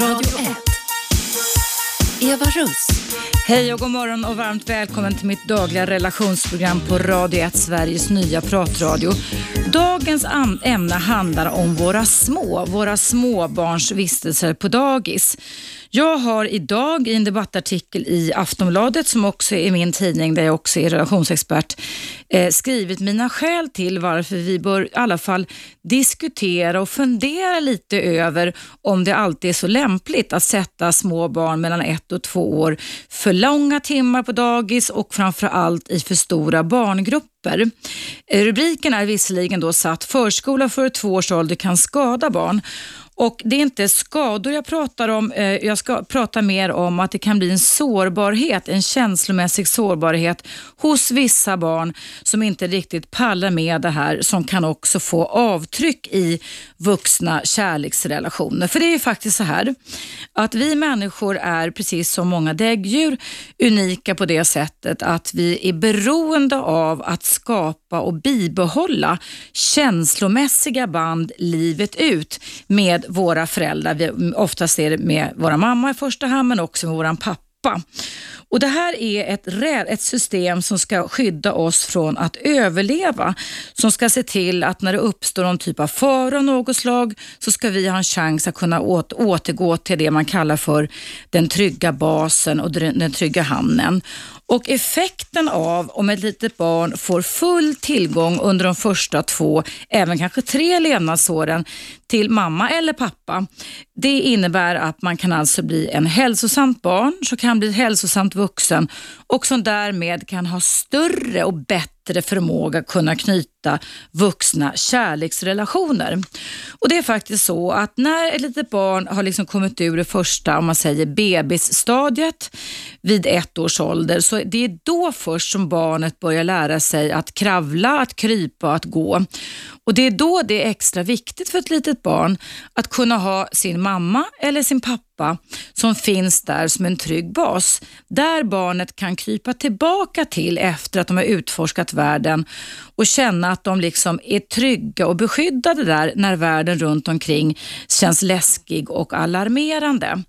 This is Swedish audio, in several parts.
Radio 1. Eva Russ. Hej och god morgon och varmt välkommen till mitt dagliga relationsprogram på Radio 1, Sveriges nya pratradio. Dagens ämne handlar om våra små, våra småbarns vistelser på dagis. Jag har idag i en debattartikel i Aftonbladet, som också är min tidning där jag också är relationsexpert, eh, skrivit mina skäl till varför vi bör i alla fall diskutera och fundera lite över om det alltid är så lämpligt att sätta små barn mellan ett och två år för långa timmar på dagis och framför allt i för stora barngrupper papper. Eh, rubriken är visserligen då satt förskola för två års ålder kan skada barn och Det är inte skador jag pratar om. Eh, jag ska prata mer om att det kan bli en sårbarhet, en känslomässig sårbarhet hos vissa barn som inte riktigt pallar med det här, som kan också få avtryck i vuxna kärleksrelationer. För det är ju faktiskt så här att vi människor är, precis som många däggdjur, unika på det sättet att vi är beroende av att skapa och bibehålla känslomässiga band livet ut med våra föräldrar. Vi, oftast är det med våra mamma i första hand, men också med våran pappa. Och Det här är ett, ett system som ska skydda oss från att överleva. Som ska se till att när det uppstår någon typ av fara av något slag så ska vi ha en chans att kunna återgå till det man kallar för den trygga basen och den trygga hamnen. Och effekten av om ett litet barn får full tillgång under de första två, även kanske tre levnadsåren till mamma eller pappa. Det innebär att man kan alltså bli en hälsosamt barn, som kan bli ett hälsosamt vuxen och som därmed kan ha större och bättre förmåga att kunna knyta vuxna kärleksrelationer. Och Det är faktiskt så att när ett litet barn har liksom kommit ur det första, om man säger bebisstadiet vid ett års ålder, så det är då först som barnet börjar lära sig att kravla, att krypa och att gå. Och Det är då det är extra viktigt för ett litet barn att kunna ha sin mamma eller sin pappa som finns där som en trygg bas. Där barnet kan krypa tillbaka till efter att de har utforskat världen och känna att de liksom är trygga och beskyddade där när världen runt omkring känns läskig och alarmerande.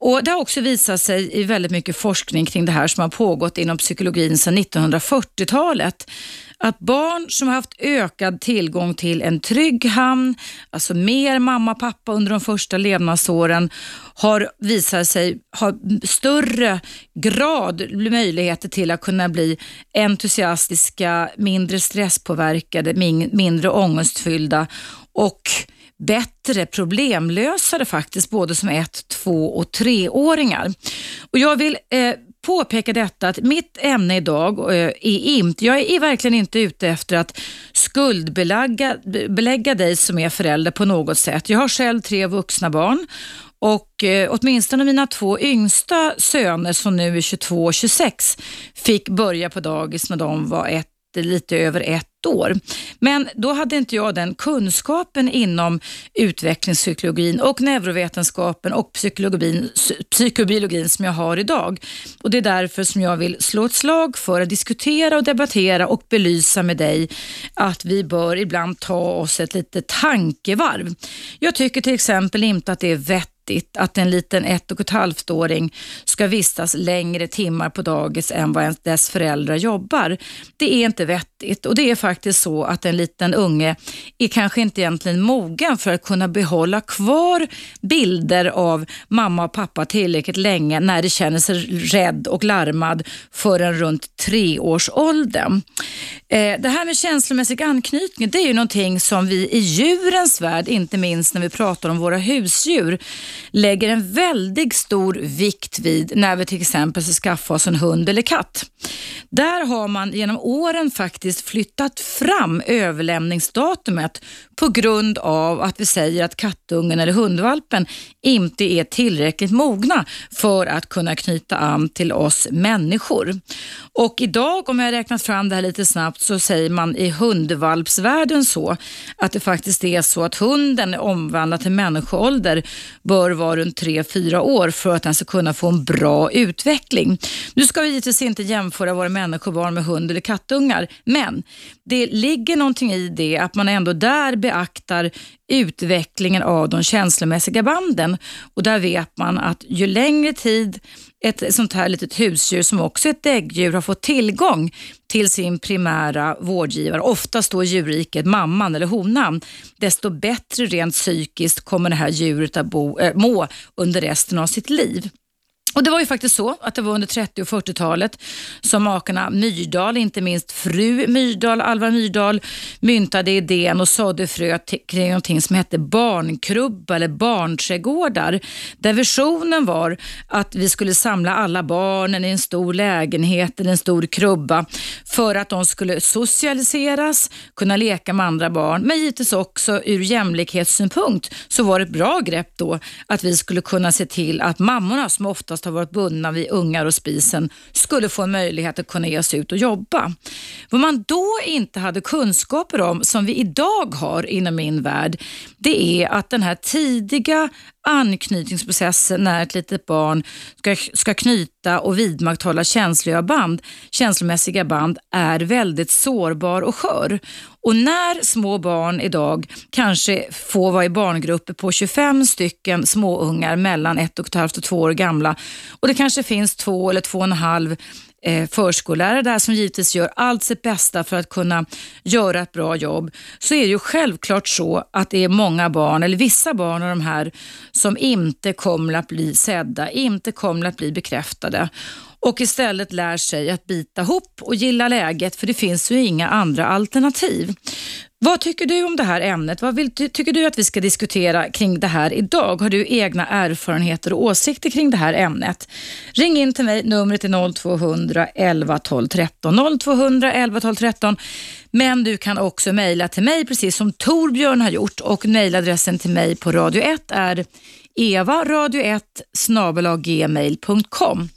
Och Det har också visat sig i väldigt mycket forskning kring det här som har pågått inom psykologin sedan 1940-talet att barn som har haft ökad tillgång till en trygg hamn, alltså mer mamma och pappa under de första levnadsåren, har visat sig ha större grad möjligheter till att kunna bli entusiastiska, mindre stresspåverkade, mindre ångestfyllda och bättre problemlösare faktiskt, både som ett, två och treåringar. Och jag vill eh, påpeka detta att mitt ämne idag eh, är inte, jag är verkligen inte ute efter att skuldbelägga dig som är förälder på något sätt. Jag har själv tre vuxna barn och eh, åtminstone mina två yngsta söner som nu är 22 och 26 fick börja på dagis när de var ett lite över ett år. Men då hade inte jag den kunskapen inom utvecklingspsykologin och neurovetenskapen och psykologin, psykobiologin som jag har idag. Och Det är därför som jag vill slå ett slag för att diskutera och debattera och belysa med dig att vi bör ibland ta oss ett litet tankevarv. Jag tycker till exempel inte att det är vett vettigt att en liten ett och ett halvt åring ska vistas längre timmar på dagis än vad dess föräldrar jobbar. Det är inte vettigt och det är faktiskt så att en liten unge är kanske inte egentligen mogen för att kunna behålla kvar bilder av mamma och pappa tillräckligt länge när det känner sig rädd och larmad förrän runt treårsåldern. Eh, det här med känslomässig anknytning, det är ju någonting som vi i djurens värld, inte minst när vi pratar om våra husdjur, lägger en väldigt stor vikt vid när vi till exempel ska skaffa oss en hund eller katt. Där har man genom åren faktiskt flyttat fram överlämningsdatumet på grund av att vi säger att kattungen eller hundvalpen inte är tillräckligt mogna för att kunna knyta an till oss människor. Och idag, om jag räknat fram det här lite snabbt, så säger man i hundvalpsvärlden så att det faktiskt är så att hunden är omvandlad till människoålder bör vara runt 3-4 år för att den ska kunna få en bra utveckling. Nu ska vi givetvis inte jämföra våra människobarn med hund eller kattungar, men det ligger någonting i det att man ändå där beaktar utvecklingen av de känslomässiga banden. Och där vet man att ju längre tid ett sånt här litet husdjur som också är ett däggdjur har fått tillgång till sin primära vårdgivare, oftast då djurriket, mamman eller honan, desto bättre rent psykiskt kommer det här djuret att bo, äh, må under resten av sitt liv. Och Det var ju faktiskt så att det var under 30 och 40-talet som makarna Myrdal, inte minst fru Myrdal, Alva Myrdal, myntade idén och sådde frö kring någonting som hette barnkrubba eller barnträdgårdar. Där visionen var att vi skulle samla alla barnen i en stor lägenhet eller en stor krubba för att de skulle socialiseras, kunna leka med andra barn. Men givetvis också ur jämlikhetssynpunkt så var det ett bra grepp då att vi skulle kunna se till att mammorna som oftast oftast har varit bundna vid ungar och spisen skulle få en möjlighet att kunna ge sig ut och jobba. Vad man då inte hade kunskaper om, som vi idag har inom min värld, det är att den här tidiga anknytningsprocessen när ett litet barn ska, ska knyta och vidmakthålla känsliga band, känslomässiga band är väldigt sårbar och skör. Och när små barn idag kanske får vara i barngrupper på 25 stycken småungar mellan ett och ett halvt och två år gamla och det kanske finns två eller två och en halv eh, förskollärare där som givetvis gör allt sitt bästa för att kunna göra ett bra jobb, så är det ju självklart så att det är många barn, eller vissa barn av de här, som inte kommer att bli sedda, inte kommer att bli bekräftade och istället lär sig att bita ihop och gilla läget för det finns ju inga andra alternativ. Vad tycker du om det här ämnet? Vad vill, tycker du att vi ska diskutera kring det här idag? Har du egna erfarenheter och åsikter kring det här ämnet? Ring in till mig, numret är 0200 11 12 13. 0200 11 12 13. Men du kan också mejla till mig precis som Torbjörn har gjort och mejladressen till mig på Radio 1 är evaradio1 gmail.com.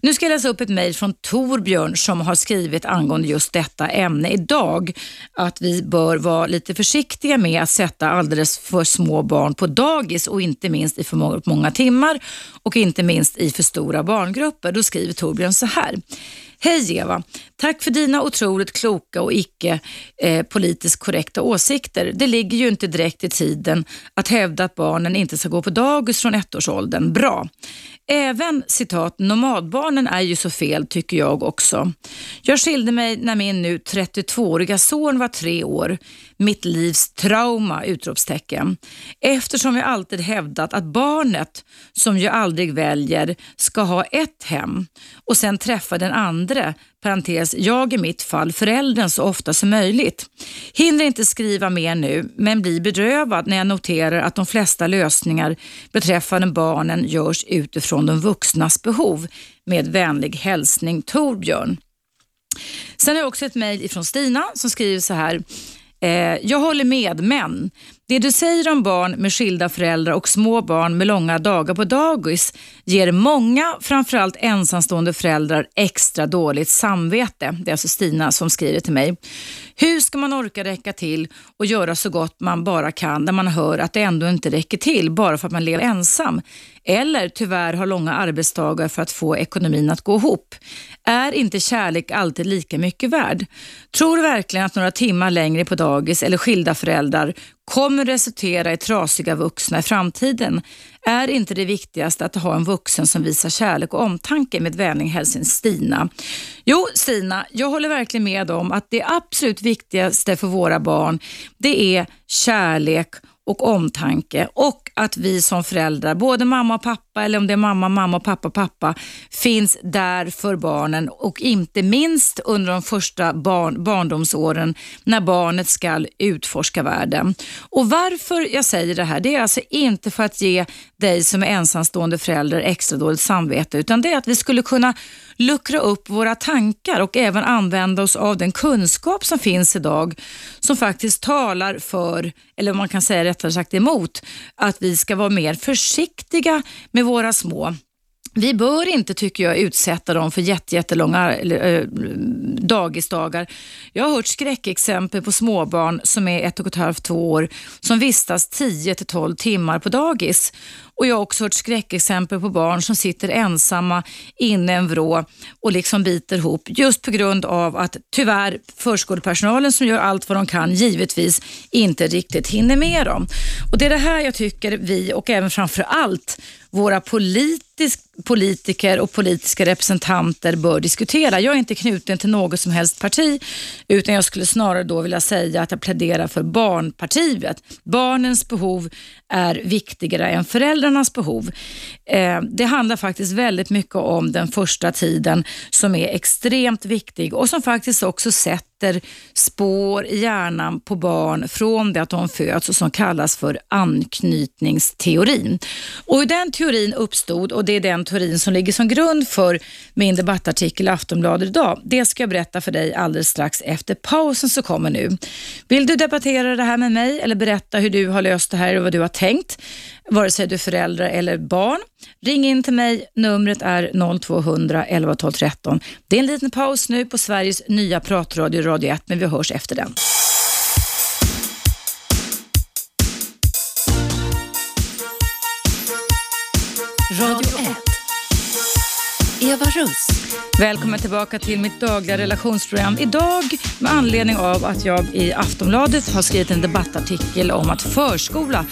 Nu ska jag läsa upp ett mejl från Torbjörn som har skrivit angående just detta ämne idag. Att vi bör vara lite försiktiga med att sätta alldeles för små barn på dagis och inte minst i för många timmar och inte minst i för stora barngrupper. Då skriver Torbjörn så här. Hej Eva! Tack för dina otroligt kloka och icke eh, politiskt korrekta åsikter. Det ligger ju inte direkt i tiden att hävda att barnen inte ska gå på dagis från ettårsåldern. Bra. Även citat, nomadbarnen är ju så fel tycker jag också. Jag skilde mig när min nu 32-åriga son var tre år. Mitt livs trauma! utropstecken. Eftersom jag alltid hävdat att barnet, som ju aldrig väljer, ska ha ett hem och sen träffa den andra parentes, jag i mitt fall, föräldern så ofta som möjligt. Hinner inte skriva mer nu, men blir bedrövad när jag noterar att de flesta lösningar beträffande barnen görs utifrån de vuxnas behov. Med vänlig hälsning Torbjörn. Sen har jag också ett mejl från Stina som skriver så här. Eh, jag håller med, men det du säger om barn med skilda föräldrar och små barn med långa dagar på dagis ger många, framförallt ensamstående föräldrar, extra dåligt samvete. Det är alltså Stina som skriver till mig. Hur ska man orka räcka till och göra så gott man bara kan när man hör att det ändå inte räcker till bara för att man lever ensam? Eller tyvärr har långa arbetsdagar för att få ekonomin att gå ihop. Är inte kärlek alltid lika mycket värd? Tror du verkligen att några timmar längre på dagis eller skilda föräldrar kommer resultera i trasiga vuxna i framtiden? Är inte det viktigaste att ha en vuxen som visar kärlek och omtanke? Med vänlig hälsning Stina. Jo, Stina, jag håller verkligen med om att det absolut viktigaste för våra barn, det är kärlek och omtanke och att vi som föräldrar, både mamma och pappa eller om det är mamma, mamma och pappa, pappa, finns där för barnen och inte minst under de första barn, barndomsåren när barnet ska utforska världen. Och Varför jag säger det här, det är alltså inte för att ge dig som är ensamstående förälder extra dåligt samvete, utan det är att vi skulle kunna luckra upp våra tankar och även använda oss av den kunskap som finns idag som faktiskt talar för, eller man kan säga rättare sagt emot, att vi ska vara mer försiktiga med våra små vi bör inte, tycker jag, utsätta dem för jättelånga äh, dagisdagar. Jag har hört skräckexempel på småbarn som är ett och ett halvt, två år som vistas 10 till 12 timmar på dagis. Och Jag har också hört skräckexempel på barn som sitter ensamma inne i en vrå och liksom biter ihop just på grund av att tyvärr förskolepersonalen som gör allt vad de kan givetvis inte riktigt hinner med dem. Och Det är det här jag tycker vi och även framför allt våra politisk, politiker och politiska representanter bör diskutera. Jag är inte knuten till något som helst parti utan jag skulle snarare då vilja säga att jag pläderar för Barnpartiet. Barnens behov är viktigare än föräldrarnas behov. Eh, det handlar faktiskt väldigt mycket om den första tiden som är extremt viktig och som faktiskt också sätter spår i hjärnan på barn från det att de föds och som kallas för anknytningsteorin. Och hur den teorin uppstod och det är den teorin som ligger som grund för min debattartikel i Aftonbladet idag. Det ska jag berätta för dig alldeles strax efter pausen som kommer nu. Vill du debattera det här med mig eller berätta hur du har löst det här och vad du har tänkt, vare sig du är förälder eller barn. Ring in till mig. Numret är 0200 11 12 13. Det är en liten paus nu på Sveriges nya pratradio Radio 1, men vi hörs efter den. Radio 1. Eva Russ. Välkommen tillbaka till mitt dagliga relationsprogram. Idag med anledning av att jag i Aftonbladet har skrivit en debattartikel om att förskola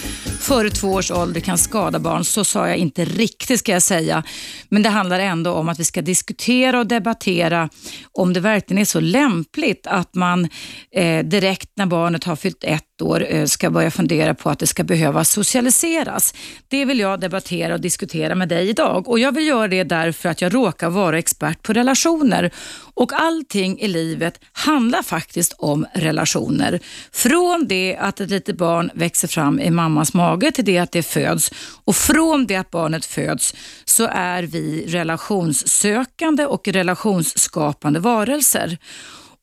före två års ålder kan skada barn. Så sa jag inte riktigt ska jag säga. Men det handlar ändå om att vi ska diskutera och debattera om det verkligen är så lämpligt att man eh, direkt när barnet har fyllt ett år eh, ska börja fundera på att det ska behöva socialiseras. Det vill jag debattera och diskutera med dig idag och jag vill göra det därför att jag råkar vara expert på relationer och allting i livet handlar faktiskt om relationer. Från det att ett litet barn växer fram i mammas mage till det att det föds och från det att barnet föds så är vi relationssökande och relationsskapande varelser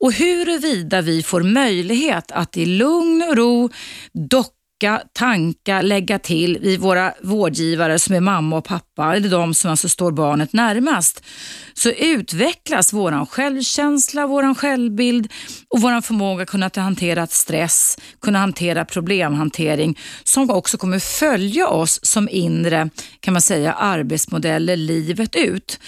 och huruvida vi får möjlighet att i lugn och ro docka, tanka, lägga till vid våra vårdgivare som är mamma och pappa, eller de som alltså står barnet närmast, så utvecklas vår självkänsla, vår självbild och vår förmåga att kunna hantera stress, kunna hantera problemhantering som också kommer följa oss som inre kan man säga arbetsmodeller livet ut.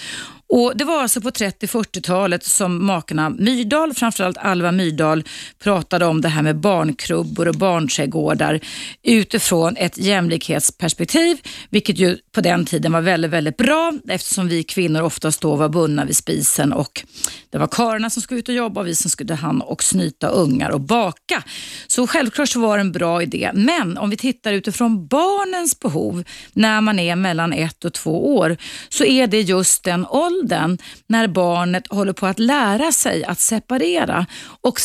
Och Det var alltså på 30-40-talet som makarna Myrdal, framförallt Alva Myrdal, pratade om det här med barnkrubbor och barnträdgårdar utifrån ett jämlikhetsperspektiv, vilket ju på den tiden var väldigt, väldigt bra eftersom vi kvinnor oftast då var bundna vid spisen och det var karlarna som skulle ut och jobba och vi som skulle hand och snyta ungar och baka. Så självklart så var det en bra idé. Men om vi tittar utifrån barnens behov när man är mellan ett och två år så är det just den åldern åldern när barnet håller på att lära sig att separera. Och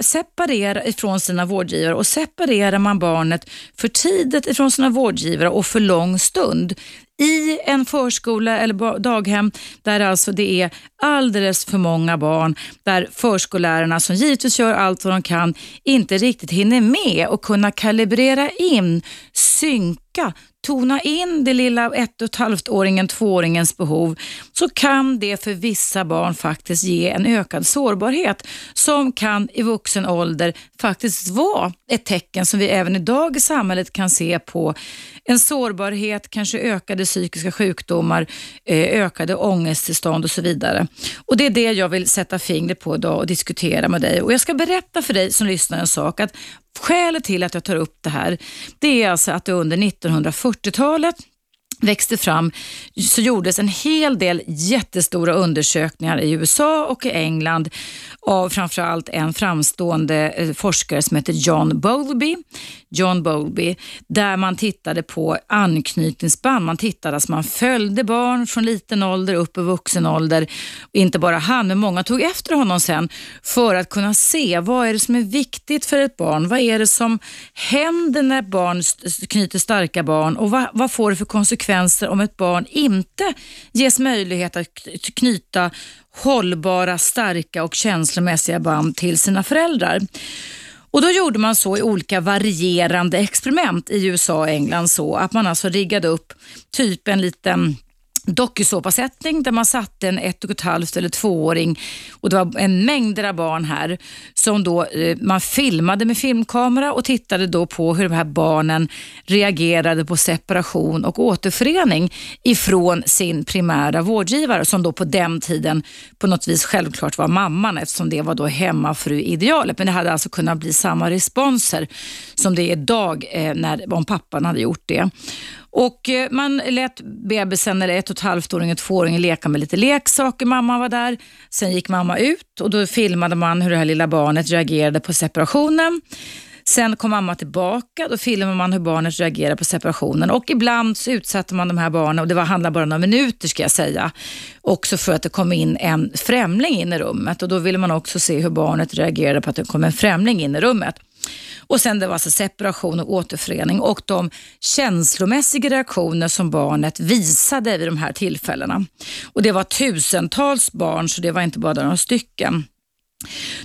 separera ifrån sina vårdgivare och separerar man barnet för tidigt ifrån sina vårdgivare och för lång stund i en förskola eller daghem där alltså det är alldeles för många barn, där förskollärarna som givetvis gör allt vad de kan inte riktigt hinner med och kunna kalibrera in, synka, tona in det lilla ett och ett halvt åringen, tvååringens behov så kan det för vissa barn faktiskt ge en ökad sårbarhet som kan i vuxen ålder faktiskt vara ett tecken som vi även idag i samhället kan se på en sårbarhet, kanske ökade psykiska sjukdomar, eh, ökade ångesttillstånd och så vidare. Och Det är det jag vill sätta fingret på idag och diskutera med dig. Och Jag ska berätta för dig som lyssnar en sak att Skälet till att jag tar upp det här, det är alltså att det under 1940-talet växte fram så gjordes en hel del jättestora undersökningar i USA och i England av framförallt en framstående eh, forskare som heter John Bowlby. John Bowlby, där man tittade på anknytningsband. Man tittade, alltså man följde barn från liten ålder upp i vuxen ålder. Inte bara han, men många tog efter honom sen för att kunna se vad är det som är viktigt för ett barn? Vad är det som händer när barn knyter starka barn och vad, vad får det för konsekvenser om ett barn inte ges möjlighet att knyta hållbara, starka och känslomässiga band till sina föräldrar. Och Då gjorde man så i olika varierande experiment i USA och England så att man alltså riggade upp typ en liten dokusåpasättning där man satte en ett och ett halvt eller tvååring och det var en mängd av barn här som då eh, man filmade med filmkamera och tittade då på hur de här barnen reagerade på separation och återförening ifrån sin primära vårdgivare som då på den tiden på något vis självklart var mamman eftersom det var då hemmafru-idealet. Men det hade alltså kunnat bli samma responser som det är idag eh, när, om pappan hade gjort det. Och eh, Man lät bebisen, eller ett och ett halvt-åringen och tvååringen, leka med lite leksaker. Mamma var där. Sen gick mamma ut och då filmade man hur det här lilla barnet reagerade på separationen. Sen kom mamma tillbaka, då filmade man hur barnet reagerade på separationen och ibland så utsatte man de här barnen, och det var, handlade bara om några minuter ska jag säga, också för att det kom in en främling in i rummet och då ville man också se hur barnet reagerade på att det kom en främling in i rummet. Och sen det var alltså separation och återförening och de känslomässiga reaktioner som barnet visade vid de här tillfällena. Och Det var tusentals barn, så det var inte bara några stycken.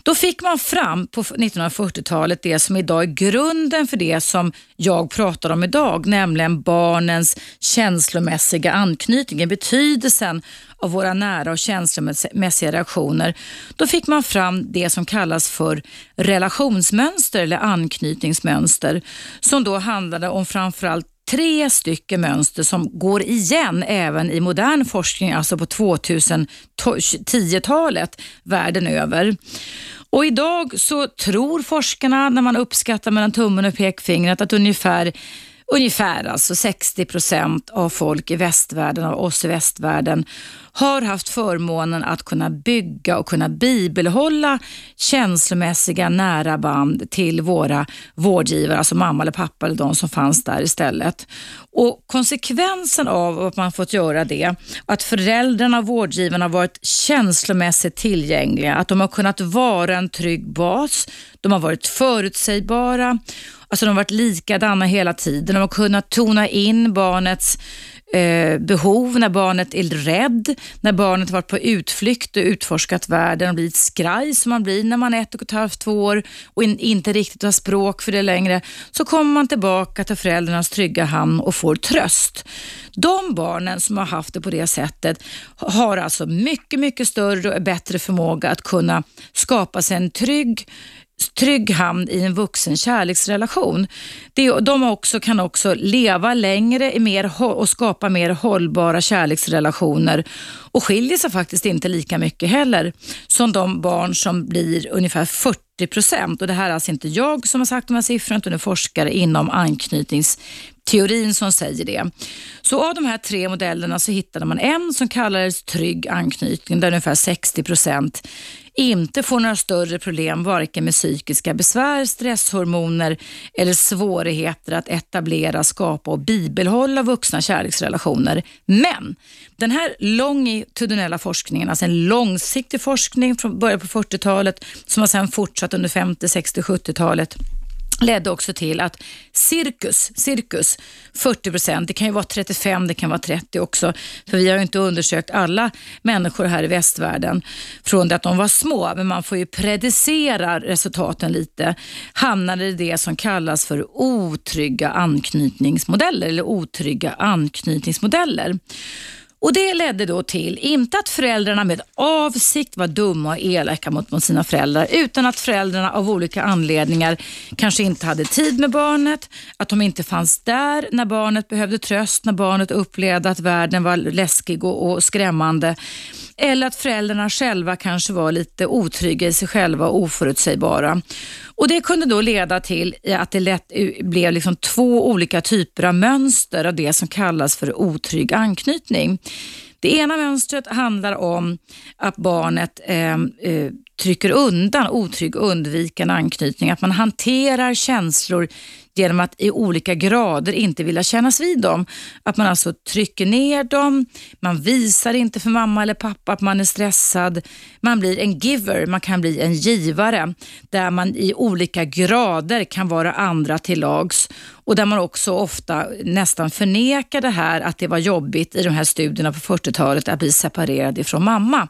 Då fick man fram på 1940-talet det som idag är grunden för det som jag pratar om idag, nämligen barnens känslomässiga anknytning, betydelsen av våra nära och känslomässiga reaktioner. Då fick man fram det som kallas för relationsmönster eller anknytningsmönster som då handlade om framförallt tre stycken mönster som går igen även i modern forskning, alltså på 2010-talet världen över. Och idag så tror forskarna, när man uppskattar mellan tummen och pekfingret, att ungefär ungefär alltså 60 procent av folk i västvärlden, av oss i västvärlden, har haft förmånen att kunna bygga och kunna bibelhålla känslomässiga nära band till våra vårdgivare, alltså mamma eller pappa eller de som fanns där istället. Och Konsekvensen av att man fått göra det, att föräldrarna och vårdgivarna varit känslomässigt tillgängliga, att de har kunnat vara en trygg bas, de har varit förutsägbara, alltså de har varit likadana hela tiden, de har kunnat tona in barnets eh, behov, när barnet är rädd, när barnet varit på utflykt och utforskat världen och blivit skraj som man blir när man är ett och ett halvt, två år och in, inte riktigt har språk för det längre, så kommer man tillbaka till föräldrarnas trygga hamn och får tröst. De barnen som har haft det på det sättet har alltså mycket, mycket större och bättre förmåga att kunna skapa sig en trygg trygg hamn i en vuxen kärleksrelation. de också, kan också leva längre mer, och skapa mer hållbara kärleksrelationer och skiljer sig faktiskt inte lika mycket heller som de barn som blir ungefär 40 procent. det här är alltså inte jag som har sagt de här siffrorna utan det är forskare inom anknytningsteorin som säger det. Så av de här tre modellerna så hittade man en som kallades trygg anknytning där ungefär 60 procent inte får några större problem varken med psykiska besvär, stresshormoner eller svårigheter att etablera, skapa och bibelhålla vuxna kärleksrelationer. Men den här longitudinella forskningen, alltså en långsiktig forskning från början på 40-talet som har sedan fortsatt under 50, 60, 70-talet ledde också till att cirkus, cirkus 40 procent, det kan ju vara 35, det kan vara 30 också, för vi har ju inte undersökt alla människor här i västvärlden från det att de var små, men man får ju predicera resultaten lite, hamnade i det som kallas för otrygga anknytningsmodeller eller otrygga anknytningsmodeller. Och Det ledde då till, inte att föräldrarna med avsikt var dumma och elaka mot, mot sina föräldrar, utan att föräldrarna av olika anledningar kanske inte hade tid med barnet, att de inte fanns där när barnet behövde tröst, när barnet upplevde att världen var läskig och, och skrämmande. Eller att föräldrarna själva kanske var lite otrygga i sig själva och oförutsägbara. Och Det kunde då leda till att det lätt blev liksom två olika typer av mönster av det som kallas för otrygg anknytning. Det ena mönstret handlar om att barnet eh, eh, trycker undan otrygg undvikande anknytning, att man hanterar känslor genom att i olika grader inte vilja kännas vid dem. Att man alltså trycker ner dem, man visar inte för mamma eller pappa att man är stressad. Man blir en giver, man kan bli en givare där man i olika grader kan vara andra till lags och där man också ofta nästan förnekar det här att det var jobbigt i de här studierna på 40-talet att bli separerad ifrån mamma.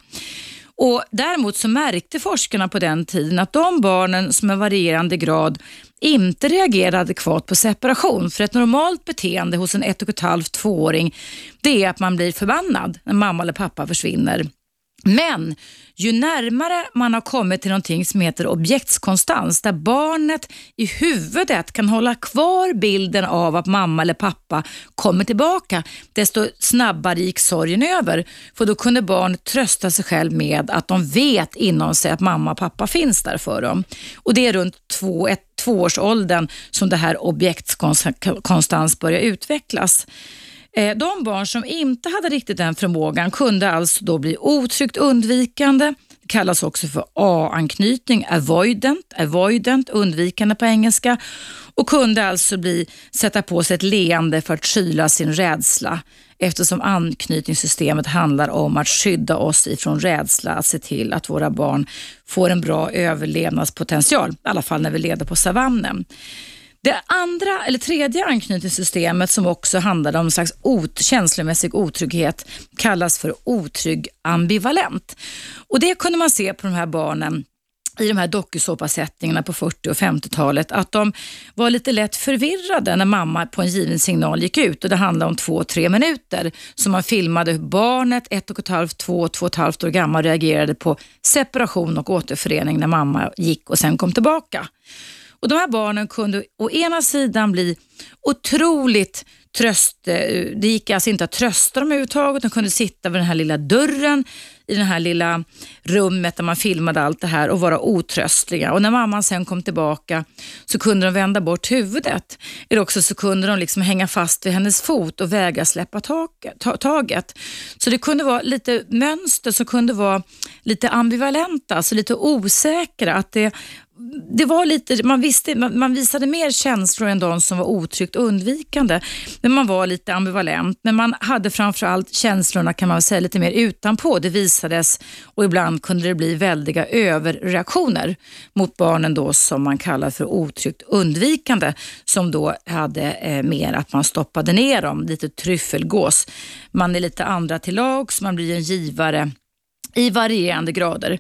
Och Däremot så märkte forskarna på den tiden att de barnen som i varierande grad inte reagerade adekvat på separation. För ett normalt beteende hos en ett och ett halvt, tvååring det är att man blir förbannad när mamma eller pappa försvinner. Men ju närmare man har kommit till någonting som heter objektskonstans, där barnet i huvudet kan hålla kvar bilden av att mamma eller pappa kommer tillbaka, desto snabbare gick sorgen över. För då kunde barnet trösta sig själv med att de vet inom sig att mamma och pappa finns där för dem. Och Det är runt två, ett, tvåårsåldern som det här objektskonstans börjar utvecklas. Eh, de barn som inte hade riktigt den förmågan kunde alltså då bli otryggt undvikande. Det kallas också för A-anknytning, avoidant, avoidant, undvikande på engelska och kunde alltså bli, sätta på sig ett leende för att kyla sin rädsla eftersom anknytningssystemet handlar om att skydda oss ifrån rädsla, att se till att våra barn får en bra överlevnadspotential, i alla fall när vi leder på savannen. Det andra eller tredje anknytningssystemet som också handlar om en slags ot känslomässig otrygghet kallas för otrygg ambivalent. Och Det kunde man se på de här barnen i de här dokusåpasättningarna på 40 och 50-talet att de var lite lätt förvirrade när mamma på en given signal gick ut och det handlade om två, tre minuter. Så man filmade hur barnet, ett och ett halvt, två, två och ett halvt år gammal reagerade på separation och återförening när mamma gick och sen kom tillbaka. Och De här barnen kunde å ena sidan bli otroligt tröst... Eh, det gick alltså inte att trösta dem överhuvudtaget. De kunde sitta vid den här lilla dörren i det här lilla rummet där man filmade allt det här och vara otröstliga. Och när mamman sen kom tillbaka så kunde de vända bort huvudet. Eller också så kunde de liksom hänga fast vid hennes fot och vägra släppa taget. Så det kunde vara lite mönster som kunde vara lite ambivalenta, alltså lite osäkra. Att det det var lite, man, visste, man, man, visade mer känslor än de som var otryggt undvikande. Men man var lite ambivalent, men man hade framförallt känslorna kan man säga lite mer utanpå. Det visades och ibland kunde det bli väldiga överreaktioner mot barnen då som man kallar för otryggt undvikande som då hade eh, mer att man stoppade ner dem, lite tryffelgås. Man är lite andra till lags, man blir en givare i varierande grader.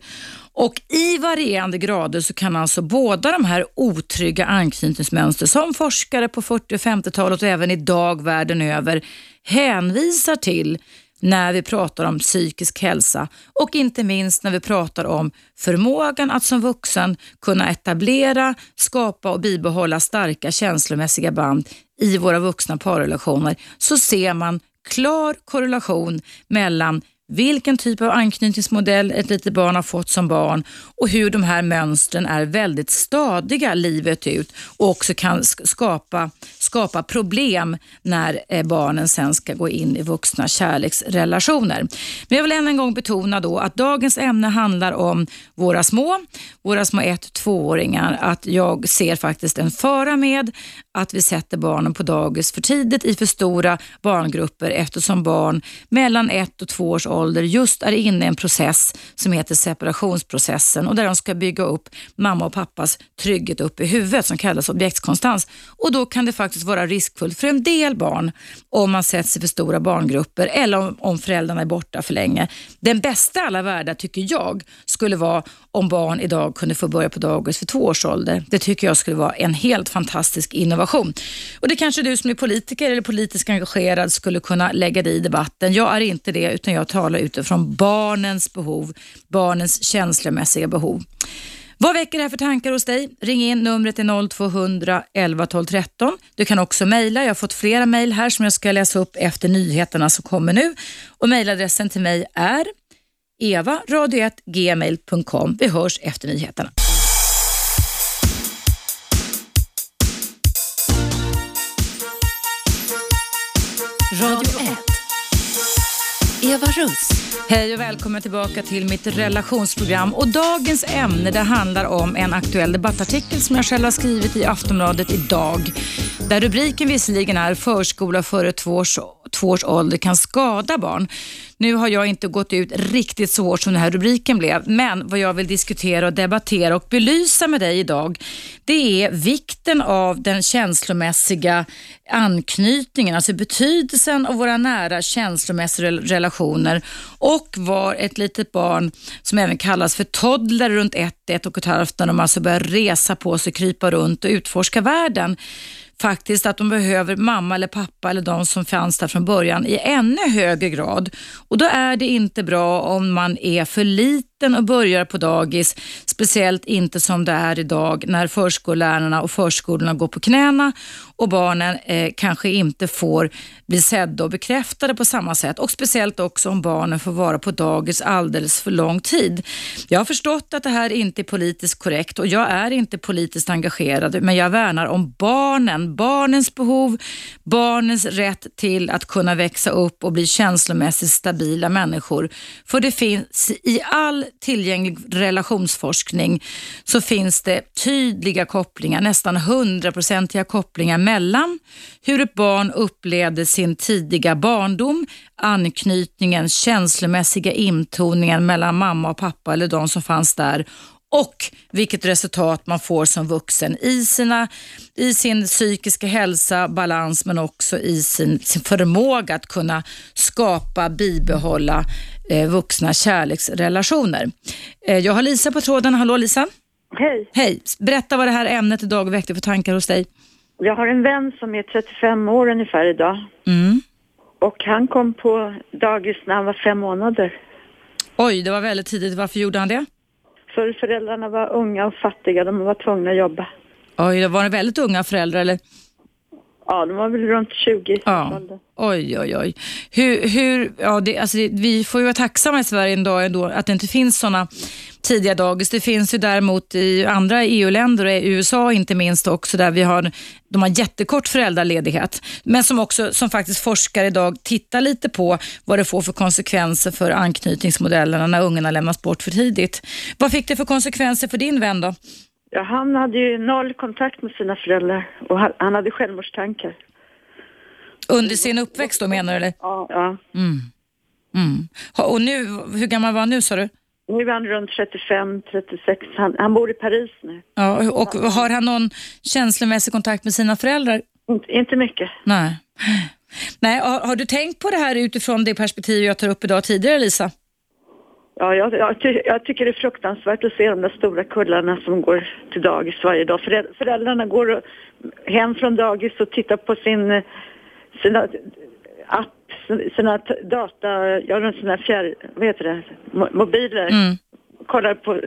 Och I varierande grader så kan alltså båda de här otrygga anknytningsmönster som forskare på 40 och 50-talet och även idag världen över hänvisar till när vi pratar om psykisk hälsa och inte minst när vi pratar om förmågan att som vuxen kunna etablera, skapa och bibehålla starka känslomässiga band i våra vuxna parrelationer. Så ser man klar korrelation mellan vilken typ av anknytningsmodell ett litet barn har fått som barn och hur de här mönstren är väldigt stadiga livet ut och också kan skapa, skapa problem när eh, barnen sen ska gå in i vuxna kärleksrelationer. Men jag vill än en gång betona då att dagens ämne handlar om våra små, våra små ett tvååringar. Att jag ser faktiskt en fara med att vi sätter barnen på dagis för tidigt i för stora barngrupper eftersom barn mellan ett och två års ålder just är inne i en process som heter separationsprocessen och där de ska bygga upp mamma och pappas trygghet upp i huvudet som kallas objektskonstans. Och då kan det faktiskt vara riskfullt för en del barn om man sätts i för stora barngrupper eller om, om föräldrarna är borta för länge. Den bästa alla världar tycker jag skulle vara om barn idag kunde få börja på dagis för två års ålder. Det tycker jag skulle vara en helt fantastisk innovation. Och Det kanske du som är politiker eller politiskt engagerad skulle kunna lägga dig i debatten. Jag är inte det utan jag talar utifrån barnens behov, barnens känslomässiga behov. Vad väcker det här för tankar hos dig? Ring in, numret är 0200 11 12 13. Du kan också mejla. Jag har fått flera mejl här som jag ska läsa upp efter nyheterna som kommer nu. Och Mejladressen till mig är evaradio1gmail.com. Vi hörs efter nyheterna. Radio 1. Eva Russ. Hej och välkommen tillbaka till mitt relationsprogram. Och dagens ämne det handlar om en aktuell debattartikel som jag själv har skrivit i Aftonbladet idag. Där rubriken visserligen är förskola före två års, två års ålder kan skada barn. Nu har jag inte gått ut riktigt så hårt som den här rubriken blev, men vad jag vill diskutera och debattera och belysa med dig idag, det är vikten av den känslomässiga anknytningen, alltså betydelsen av våra nära känslomässiga relationer och var ett litet barn som även kallas för toddler runt ett, ett och ett halvt när de alltså börjar resa på sig, krypa runt och utforska världen faktiskt att de behöver mamma eller pappa eller de som fanns där från början i ännu högre grad. Och Då är det inte bra om man är för liten och börjar på dagis, speciellt inte som det är idag när förskollärarna och förskolorna går på knäna och barnen eh, kanske inte får bli sedda och bekräftade på samma sätt och speciellt också om barnen får vara på dagis alldeles för lång tid. Jag har förstått att det här inte är politiskt korrekt och jag är inte politiskt engagerad men jag värnar om barnen, barnens behov, barnens rätt till att kunna växa upp och bli känslomässigt stabila människor. För det finns i all tillgänglig relationsforskning så finns det tydliga kopplingar, nästan hundraprocentiga kopplingar mellan hur ett barn upplevde sin tidiga barndom, anknytningen, känslomässiga intoningen mellan mamma och pappa eller de som fanns där och vilket resultat man får som vuxen i, sina, i sin psykiska hälsa, balans men också i sin, sin förmåga att kunna skapa, bibehålla eh, vuxna kärleksrelationer. Eh, jag har Lisa på tråden. Hallå Lisa! Hej! Hej! Berätta vad det här ämnet idag väckte för tankar hos dig. Jag har en vän som är 35 år ungefär idag. Mm. Och han kom på dagis när han var fem månader. Oj, det var väldigt tidigt. Varför gjorde han det? För föräldrarna var unga och fattiga, de var tvungna att jobba. Oj, var det väldigt unga föräldrar eller? Ja, de var väl runt 20 ja. Oj, oj, oj. Hur, hur, ja, det, alltså vi får ju vara tacksamma i Sverige ändå, ändå att det inte finns sådana tidiga dagis. Det finns ju däremot i andra EU-länder och i USA inte minst också där vi har, de har jättekort föräldraledighet. Men som också, som faktiskt forskare idag tittar lite på vad det får för konsekvenser för anknytningsmodellerna när ungarna lämnas bort för tidigt. Vad fick det för konsekvenser för din vän då? Ja, han hade ju noll kontakt med sina föräldrar och han hade självmordstankar. Under sin uppväxt då menar du eller? Ja. ja. Mm. Mm. Och nu, hur gammal var han nu sa du? Nu är han runt 35, 36. Han, han bor i Paris nu. Ja, och har han någon känslomässig kontakt med sina föräldrar? Inte, inte mycket. Nej. Nej, har, har, du tänkt på det här utifrån det perspektiv jag tar upp idag tidigare, Lisa? Ja, jag, jag, ty jag, tycker det är fruktansvärt att se de där stora kullarna som går till dagis varje dag. Föräldrarna går hem från dagis och tittar på sin, sina app, sina data, ja, sina fjärr, vad heter det, mobiler. Mm. Kollar på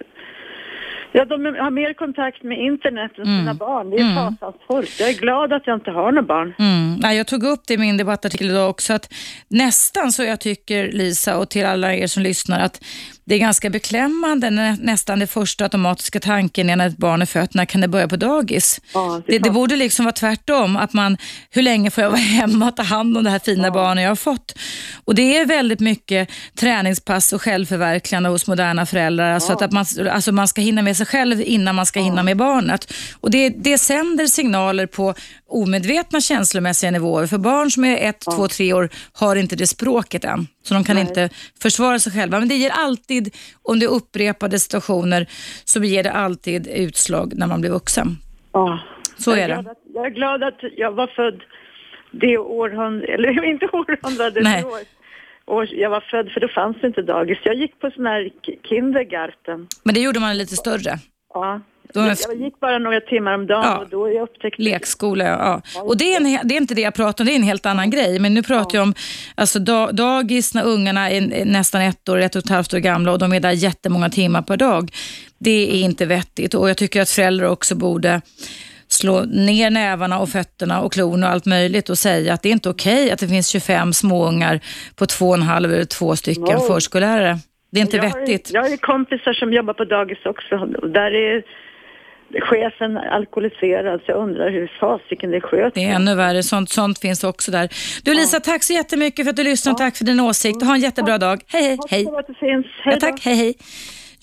Ja, de har mer kontakt med internet än sina mm. barn. Det är mm. fasansfullt. Jag är glad att jag inte har några barn. Mm. Nej, jag tog upp det i min debattartikel idag också, att nästan så jag tycker, Lisa, och till alla er som lyssnar, att det är ganska beklämmande när nästan det första automatiska tanken är när ett barn är fött, när kan det börja på dagis? Ja, det, det, det, borde liksom vara tvärtom, att man, hur länge får jag vara hemma och ta hand om det här fina ja. barnet jag har fått? Och det är väldigt mycket träningspass och självförverkligande hos moderna föräldrar, ja. alltså att man, alltså man ska hinna med sig själv innan man ska hinna med barnet. Och det, det sänder signaler på omedvetna känslomässiga nivåer, för barn som är ett, två, tre år har inte det språket än. Så de kan Nej. inte försvara sig själva. Men det ger alltid, om det är upprepade situationer, så ger det alltid utslag när man blir vuxen. Ja. Så är, är det. Att, jag är glad att jag var född det århundradet, eller inte århundradet, Nej. år. Och jag var född för då fanns det inte dagis. Jag gick på sån här kindergarten. Men det gjorde man lite större? Ja. Jag, jag gick bara några timmar om dagen ja. och då jag upptäckte... Lekskola, ja. ja och det är, en, det är inte det jag pratar om, det är en helt annan grej. Men nu pratar ja. jag om alltså, dagis när ungarna är nästan ett år, ett och ett halvt år gamla och de är där jättemånga timmar per dag. Det är inte vettigt och jag tycker att föräldrar också borde slå ner nävarna och fötterna och klorna och allt möjligt och säga att det är inte okej okay att det finns 25 småungar på två och en halv eller två stycken no. förskollärare. Det är inte jag vettigt. Har, jag har kompisar som jobbar på dagis också. Där är chefen alkoholiserad så jag undrar hur fasiken det sköts. Det är ännu värre, sånt, sånt finns också där. Du Lisa, tack så jättemycket för att du lyssnade ja. tack för din åsikt. Ha en jättebra dag. Hej, hej. För att. Hej ja, tack, hej, hej.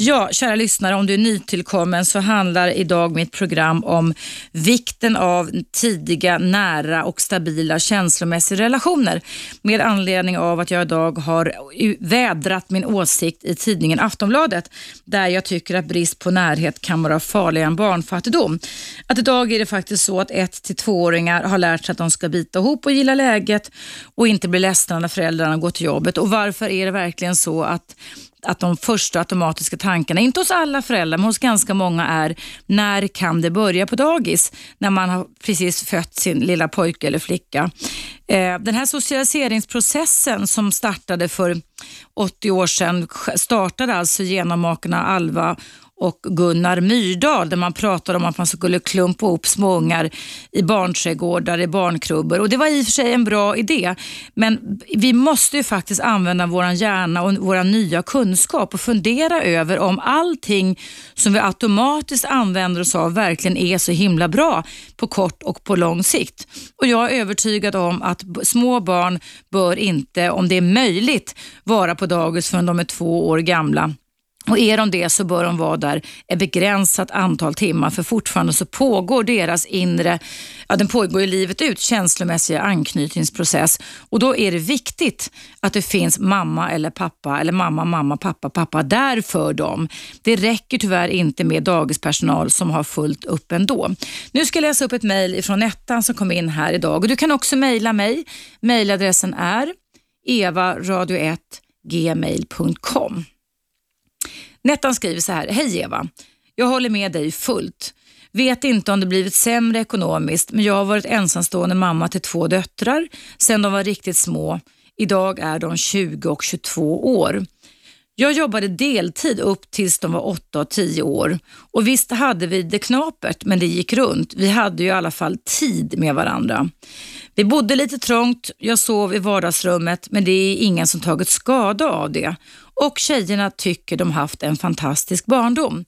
Ja, kära lyssnare, om du är nytillkommen så handlar idag mitt program om vikten av tidiga, nära och stabila känslomässiga relationer med anledning av att jag idag har vädrat min åsikt i tidningen Aftonbladet där jag tycker att brist på närhet kan vara farligare än barnfattigdom. Att idag är det faktiskt så att ett till tvååringar har lärt sig att de ska bita ihop och gilla läget och inte bli ledsna när föräldrarna går till jobbet. Och varför är det verkligen så att att de första automatiska tankarna, inte hos alla föräldrar, men hos ganska många är när kan det börja på dagis? När man har precis fött sin lilla pojke eller flicka. Eh, den här socialiseringsprocessen som startade för 80 år sedan startade alltså genom makarna Alva och Gunnar Myrdal där man pratade om att man skulle klumpa ihop småungar i barnträdgårdar, i barnkrubbor och det var i och för sig en bra idé. Men vi måste ju faktiskt använda vår hjärna och vår nya kunskap och fundera över om allting som vi automatiskt använder oss av verkligen är så himla bra på kort och på lång sikt. Och Jag är övertygad om att små barn bör inte, om det är möjligt, vara på dagis förrän de är två år gamla och är de det så bör de vara där ett begränsat antal timmar för fortfarande så pågår deras inre, ja den pågår ju livet ut, känslomässiga anknytningsprocess och då är det viktigt att det finns mamma eller pappa eller mamma, mamma, pappa, pappa där för dem. Det räcker tyvärr inte med dagispersonal som har fullt upp ändå. Nu ska jag läsa upp ett mejl från Nettan som kom in här idag och du kan också mejla mig. Mejladressen är evaradio1 gmail.com. Nettan skriver så här. Hej Eva. Jag håller med dig fullt. Vet inte om det blivit sämre ekonomiskt, men jag har varit ensamstående mamma till två döttrar sedan de var riktigt små. Idag är de 20 och 22 år. Jag jobbade deltid upp tills de var 8 och 10 år. Och visst hade vi det knapert, men det gick runt. Vi hade ju i alla fall tid med varandra. Vi bodde lite trångt, jag sov i vardagsrummet, men det är ingen som tagit skada av det och tjejerna tycker de haft en fantastisk barndom.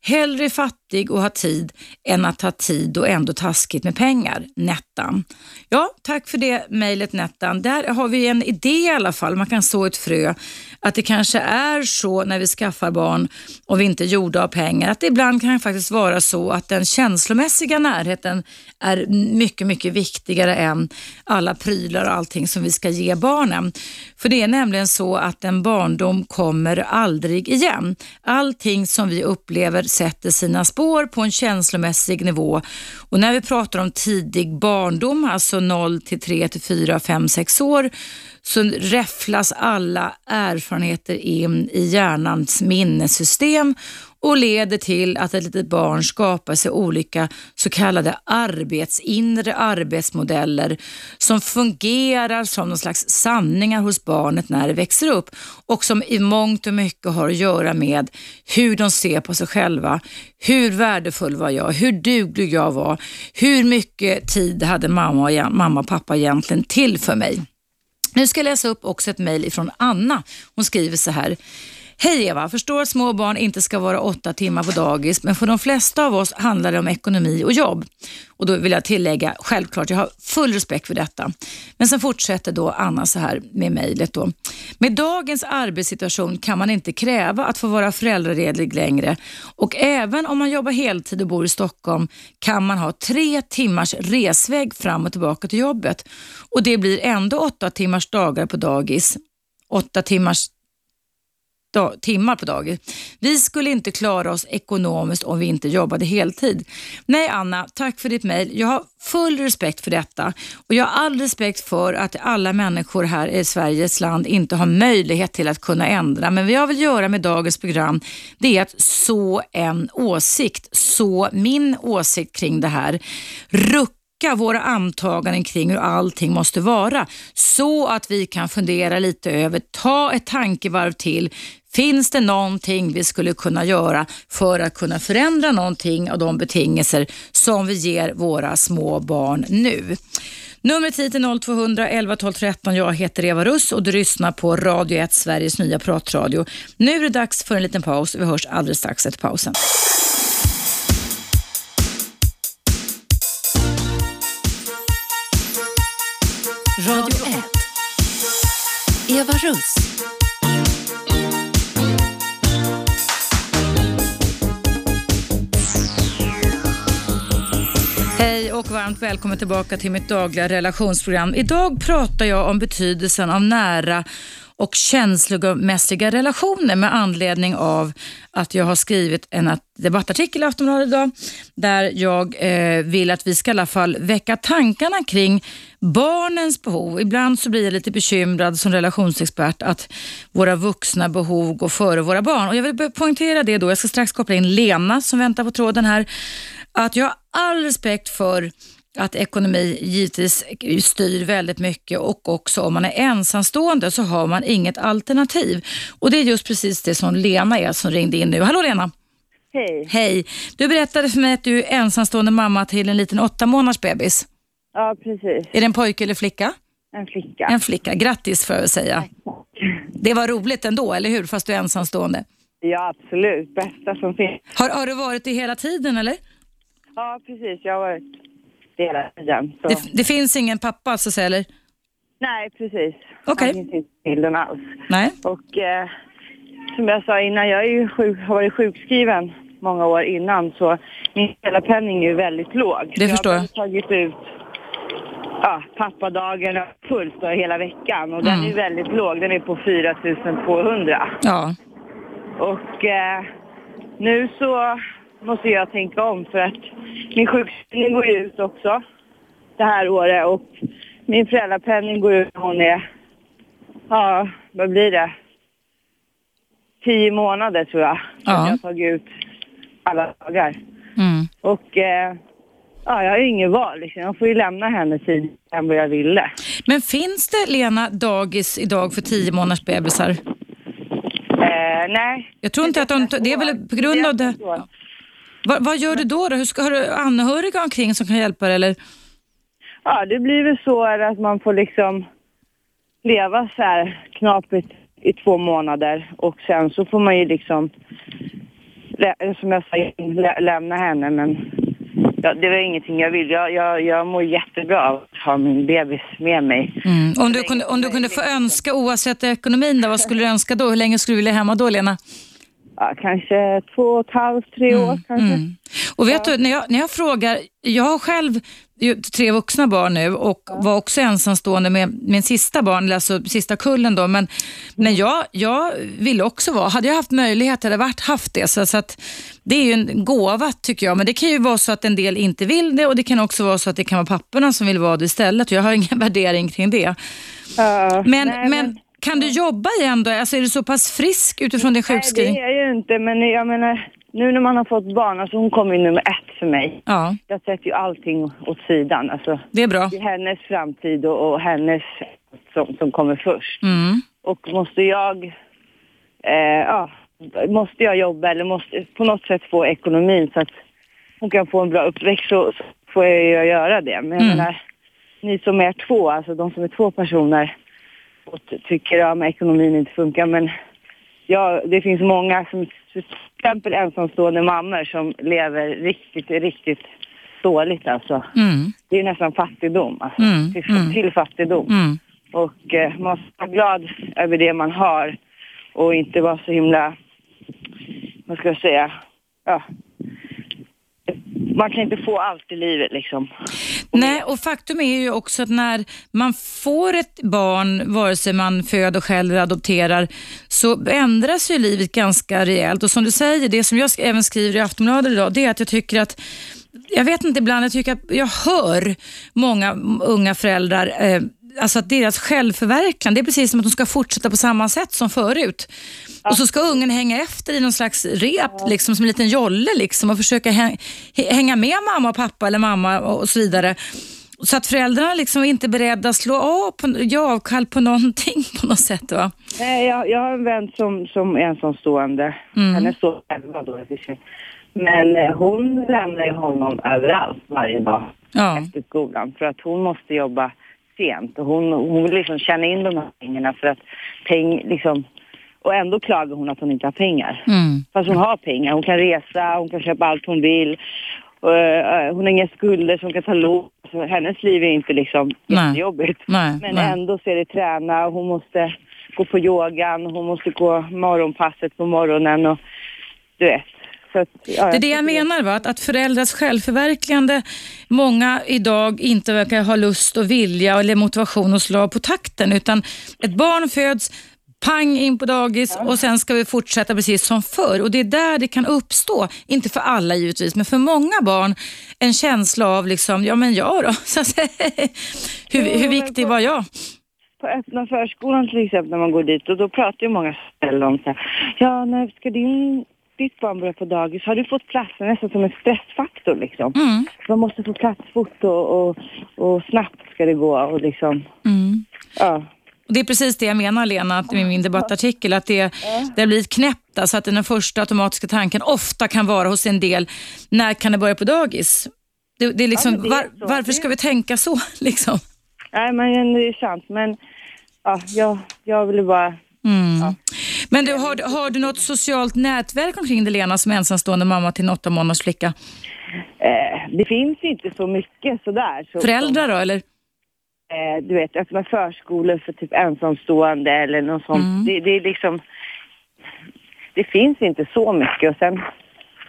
Hellre fattig och ha tid än att ha tid och ändå taskigt med pengar. Nettan. Ja, tack för det mejlet Nettan. Där har vi en idé i alla fall. Man kan så ett frö att det kanske är så när vi skaffar barn och vi inte är gjorda av pengar att det ibland kan faktiskt vara så att den känslomässiga närheten är mycket, mycket viktigare än alla prylar och allting som vi ska ge barnen. För det är nämligen så att en barndom kommer aldrig igen. Allting som vi upplever sätter sina spår på en känslomässig nivå och när vi pratar om tidig barndom, alltså 0 till 3 till 4, 5, 6 år, så räfflas alla erfarenheter in i hjärnans minnessystem och leder till att ett litet barn skapar sig olika så kallade arbetsinre arbetsmodeller som fungerar som någon slags sanningar hos barnet när det växer upp och som i mångt och mycket har att göra med hur de ser på sig själva. Hur värdefull var jag? Hur duglig jag var? Hur mycket tid hade mamma och, mamma och pappa egentligen till för mig? Nu ska jag läsa upp också ett mejl från Anna. Hon skriver så här. Hej Eva, förstår att små barn inte ska vara åtta timmar på dagis, men för de flesta av oss handlar det om ekonomi och jobb. Och då vill jag tillägga, självklart, jag har full respekt för detta. Men sen fortsätter då Anna så här med mejlet då. Med dagens arbetssituation kan man inte kräva att få vara föräldraledig längre och även om man jobbar heltid och bor i Stockholm kan man ha tre timmars resväg fram och tillbaka till jobbet och det blir ändå åtta timmars dagar på dagis. Åtta timmars timmar på dag. Vi skulle inte klara oss ekonomiskt om vi inte jobbade heltid. Nej Anna, tack för ditt mejl. Jag har full respekt för detta och jag har all respekt för att alla människor här i Sveriges land inte har möjlighet till att kunna ändra. Men vad jag vill göra med dagens program det är att så en åsikt, så min åsikt kring det här. Ruck våra antaganden kring hur allting måste vara så att vi kan fundera lite över, ta ett tankevarv till, Finns det någonting vi skulle kunna göra för att kunna förändra någonting av de betingelser som vi ger våra små barn nu? Numret hit är 0200 11 12 13. Jag heter Eva Russ och du lyssnar på Radio 1, Sveriges nya pratradio. Nu är det dags för en liten paus. Vi hörs alldeles strax efter pausen. Radio 1. Eva Russ. Och varmt välkommen tillbaka till mitt dagliga relationsprogram. Idag pratar jag om betydelsen av nära och känslomässiga relationer med anledning av att jag har skrivit en debattartikel i Aftonbladet idag där jag eh, vill att vi ska i alla fall väcka tankarna kring barnens behov. Ibland så blir jag lite bekymrad som relationsexpert att våra vuxna behov går före våra barn. Och Jag vill poängtera det då. Jag ska strax koppla in Lena som väntar på tråden här. Att jag har all respekt för att ekonomi givetvis styr väldigt mycket och också om man är ensamstående så har man inget alternativ. Och det är just precis det som Lena är som ringde in nu. Hallå Lena! Hej. Hej! Du berättade för mig att du är ensamstående mamma till en liten åtta månaders bebis. Ja, precis. Är det en pojke eller flicka? En flicka. En flicka. Grattis får jag väl säga. Det var roligt ändå, eller hur? Fast du är ensamstående. Ja, absolut. Bästa som finns. Har, har du varit det hela tiden eller? Ja, precis. Jag har varit det hela tiden. Så. Det, det finns ingen pappa så att säga, eller? Nej, precis. Okej. Han finns inte i bilden alls. Nej. Och eh, som jag sa innan, jag är ju sjuk, har varit sjukskriven många år innan så min hela penning är ju väldigt låg. Det Så förstår jag. jag. har tagit ut ja, pappadagen fullt då, hela veckan och den Mm. är ju väldigt låg. Den är på 4200. Ja. Och eh, nu så måste jag tänka om för att min sjukskrivning går ut också det här året och min föräldrapenning går ut när hon är, ja vad blir det? Tio månader tror jag. Ja. Jag har tagit ut alla dagar. Mm. Och eh, ja, jag har ju ingen val liksom. Jag får ju lämna henne tidigare än vad jag ville. Men finns det, Lena, dagis idag för tio månaders bebisar? Eh, nej. Jag tror inte att de, det är väl på grund av det. så. Vad, vad gör du då? då? Hur ska, har du anhöriga omkring som kan hjälpa dig? Eller? Ja, det blir väl så att man får liksom leva så här knapigt i två månader och sen så får man ju liksom, som jag sa, lä- lämna henne men ja, det var ingenting jag vill. Jag, jag, jag mår jättebra av att ha min bebis med mig. Mm. Om, du kunde, om du kunde få önska oavsett ekonomin, då, vad skulle du önska då? Hur länge skulle du vilja hemma då, Lena? Ja, kanske två och ett halvt, tre år kanske. Mm. Och vet du, när jag, när jag frågar, jag har själv tre vuxna barn nu och var också ensamstående med min sista barn, alltså sista kullen då, men, men jag, jag ville också vara, hade jag haft möjlighet hade jag varit, haft det. Så, så att det är ju en gåva tycker jag, men det kan ju vara så att en del inte vill det och det kan också vara så att det kan vara papporna som vill vara det istället jag har ingen värdering kring det. Ja, Men, nej, men kan du jobba igen då? Alltså är du så pass frisk utifrån din Nej, sjukskrivning? det är jag ju inte, men jag menar, nu när man har fått barn, alltså hon kommer ju nummer ett för mig. Ja, Jag sätter ju allting åt sidan, alltså. det är bra. Det är hennes framtid och, och hennes som, som kommer först. Mm. Och måste jag, eh, ja, måste jag jobba eller måste på något sätt få ekonomin så att hon kan få en bra uppväxt så, så får jag ju göra det. Men jag Mm. menar, ni som är två, alltså de som är två personer och ty- tycker att ja, ekonomin inte funkar men ja, det finns många som, till exempel ensamstående mammor som lever riktigt, riktigt dåligt alltså. Mm. Det är nästan fattigdom, alltså. Mm, Till, mm. till fattigdom. Mm. Och eh, man ska vara glad över det man har och inte vara så himla, vad ska jag säga, ja. Man kan inte få allt i livet liksom. Nej, och faktum är ju också att när man får ett barn, vare sig man föder själv eller adopterar, så ändras ju livet ganska rejält. Och som du säger, det som jag även skriver i Aftonbladet idag, det är att jag tycker att jag vet inte, ibland jag tycker att jag hör många unga föräldrar eh, Alltså att deras självförverkligande, det är precis som att de ska fortsätta på samma sätt som förut. Och så ska ungen hänga efter i någon slags rep, liksom, som en liten jolle liksom, och försöka häng, hänga med mamma och pappa eller mamma och så vidare. Så att föräldrarna liksom är inte beredda att slå av på, ge avkall på någonting på något sätt. Va? Nej, jag, jag har en vän som, som är ensamstående. Mm. Han är så elva då i. Men eh, hon lämnar ju honom överallt varje dag Ja. efter skolan. För att hon måste jobba sent. Och hon, hon vill liksom tjäna in de här pengarna för att peng, liksom, och ändå klagar hon att hon inte har pengar. Mm. Fast hon har pengar. Hon kan resa, hon kan köpa allt hon vill. Och, eh, hon har inga skulder som kan ta lån. Så hennes liv är inte liksom Nej. jättejobbigt. Nej, Men nej. ändå så är det träna och hon måste gå på yogan, hon måste gå morgonpasset på morgonen och du vet. Att, ja, Det är det jag menar, va? Att, att föräldrars självförverkligande, många idag inte verkar ha lust och vilja eller motivation att slå av på takten, utan ett barn föds, pang in på dagis och sen ska vi fortsätta precis som förr. Och Det är där det kan uppstå, inte för alla givetvis, men för många barn, en känsla av liksom, ja men jag då? Så hur, hur viktig var jag? på öppna förskolan till exempel när man går dit och då pratar ju många föräldrar om så här, ja när ska din, ditt barn börja på dagis? Har du fått plats? Nästan som en stressfaktor liksom. Mm, Man måste få plats fort och, och, och snabbt ska det gå och liksom, mm. ja. Och Det är precis det jag menar Lena, att i min debattartikel, att det, det har blivit knäppt, alltså att den första automatiska tanken ofta kan vara hos en del, när kan det börja på dagis? Det, det är liksom, Ja, det är var, varför ska vi tänka så? Liksom? Nej men det är sant men ja, jag, jag ville bara Mm. Ja. Men du, har, har du något socialt nätverk omkring dig Lena som ensamstående mamma till en åtta månaders flicka? Eh, det finns inte så mycket sådär. Så, Föräldrar då eller? eh, du vet, öppna förskolor för typ ensamstående eller något sånt. Mm. Det, det är liksom... Det finns inte så mycket och sen...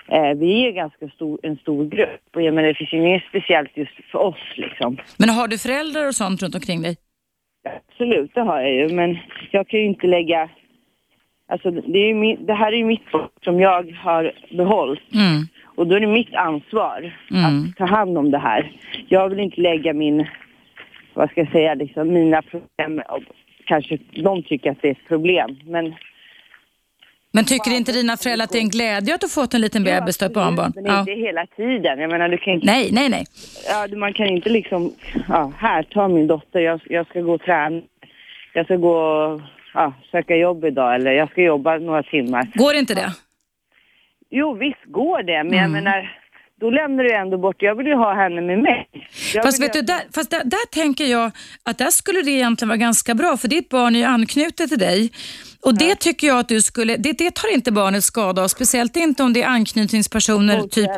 Eh, vi är ganska stor, en stor grupp och jag menar, det finns ju inget speciellt just för oss liksom. Men har du föräldrar och sånt runt omkring dig? Absolut, det har jag ju, men jag kan ju inte lägga... Alltså, det, är ju min, det här är ju mitt barn som jag har behållit. Mm. Och då är det mitt ansvar Mm. att ta hand om det här. Jag vill inte lägga min, vad ska jag säga, liksom mina problem, och kanske de tycker att det är ett problem. Men, Men tycker inte dina föräldrar att det är en glädje att du fått en liten bebis, du har ett barnbarn? Men Ja. inte hela tiden. Jag menar, du kan inte, Nej, nej, nej. ja, du- man kan inte liksom, ja, här, ta min dotter, jag, jag ska gå och träna. Jag ska gå och ja, söka jobb idag eller jag ska jobba några timmar. Går inte det? Jo, visst går det, men jag Mm. menar, då lämnar du ändå bort, jag vill ju ha henne med mig. Jag Fast, vet du, ju- där, fast där, där tänker jag att där skulle det egentligen vara ganska bra, för ditt barn är ju anknutet till dig. Och det tycker jag att du skulle, det, det tar inte barnet skada av, speciellt inte om det är anknytningspersoner typ,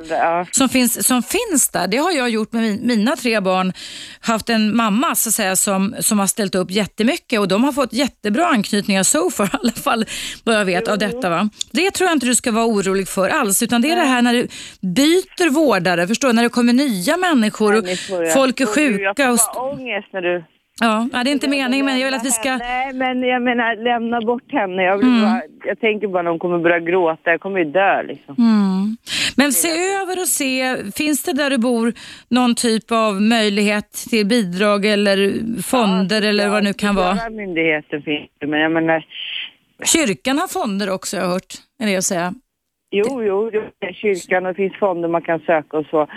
som, finns, som finns där. Det har jag gjort med min, mina tre barn. Haft en mamma så att säga, som, som har ställt upp jättemycket och de har fått jättebra anknytningar so far, i alla fall vad jag vet av detta. Va? Det tror jag inte du ska vara orolig för alls, utan det är det här när du byter vårdare, förstår du? När det kommer nya människor och Människor, ja. folk är Och sjuka. Jag Och, får bara ångest när du... ja, ja, det är inte meningen, men jag vill att vi ska... Nej, men jag menar lämna bort henne. Jag, vill Mm. bara, jag tänker bara när hon kommer börja gråta. Jag kommer ju dö liksom. Mm. Men se över och se, finns det där du bor någon typ av möjlighet till bidrag eller fonder eller vad det nu kan vara? Sociala myndigheten finns det, men jag menar... Kyrkan har fonder också har jag hört, är det att säga. Jo, jo, det kyrkan och det finns fonder man kan söka och så.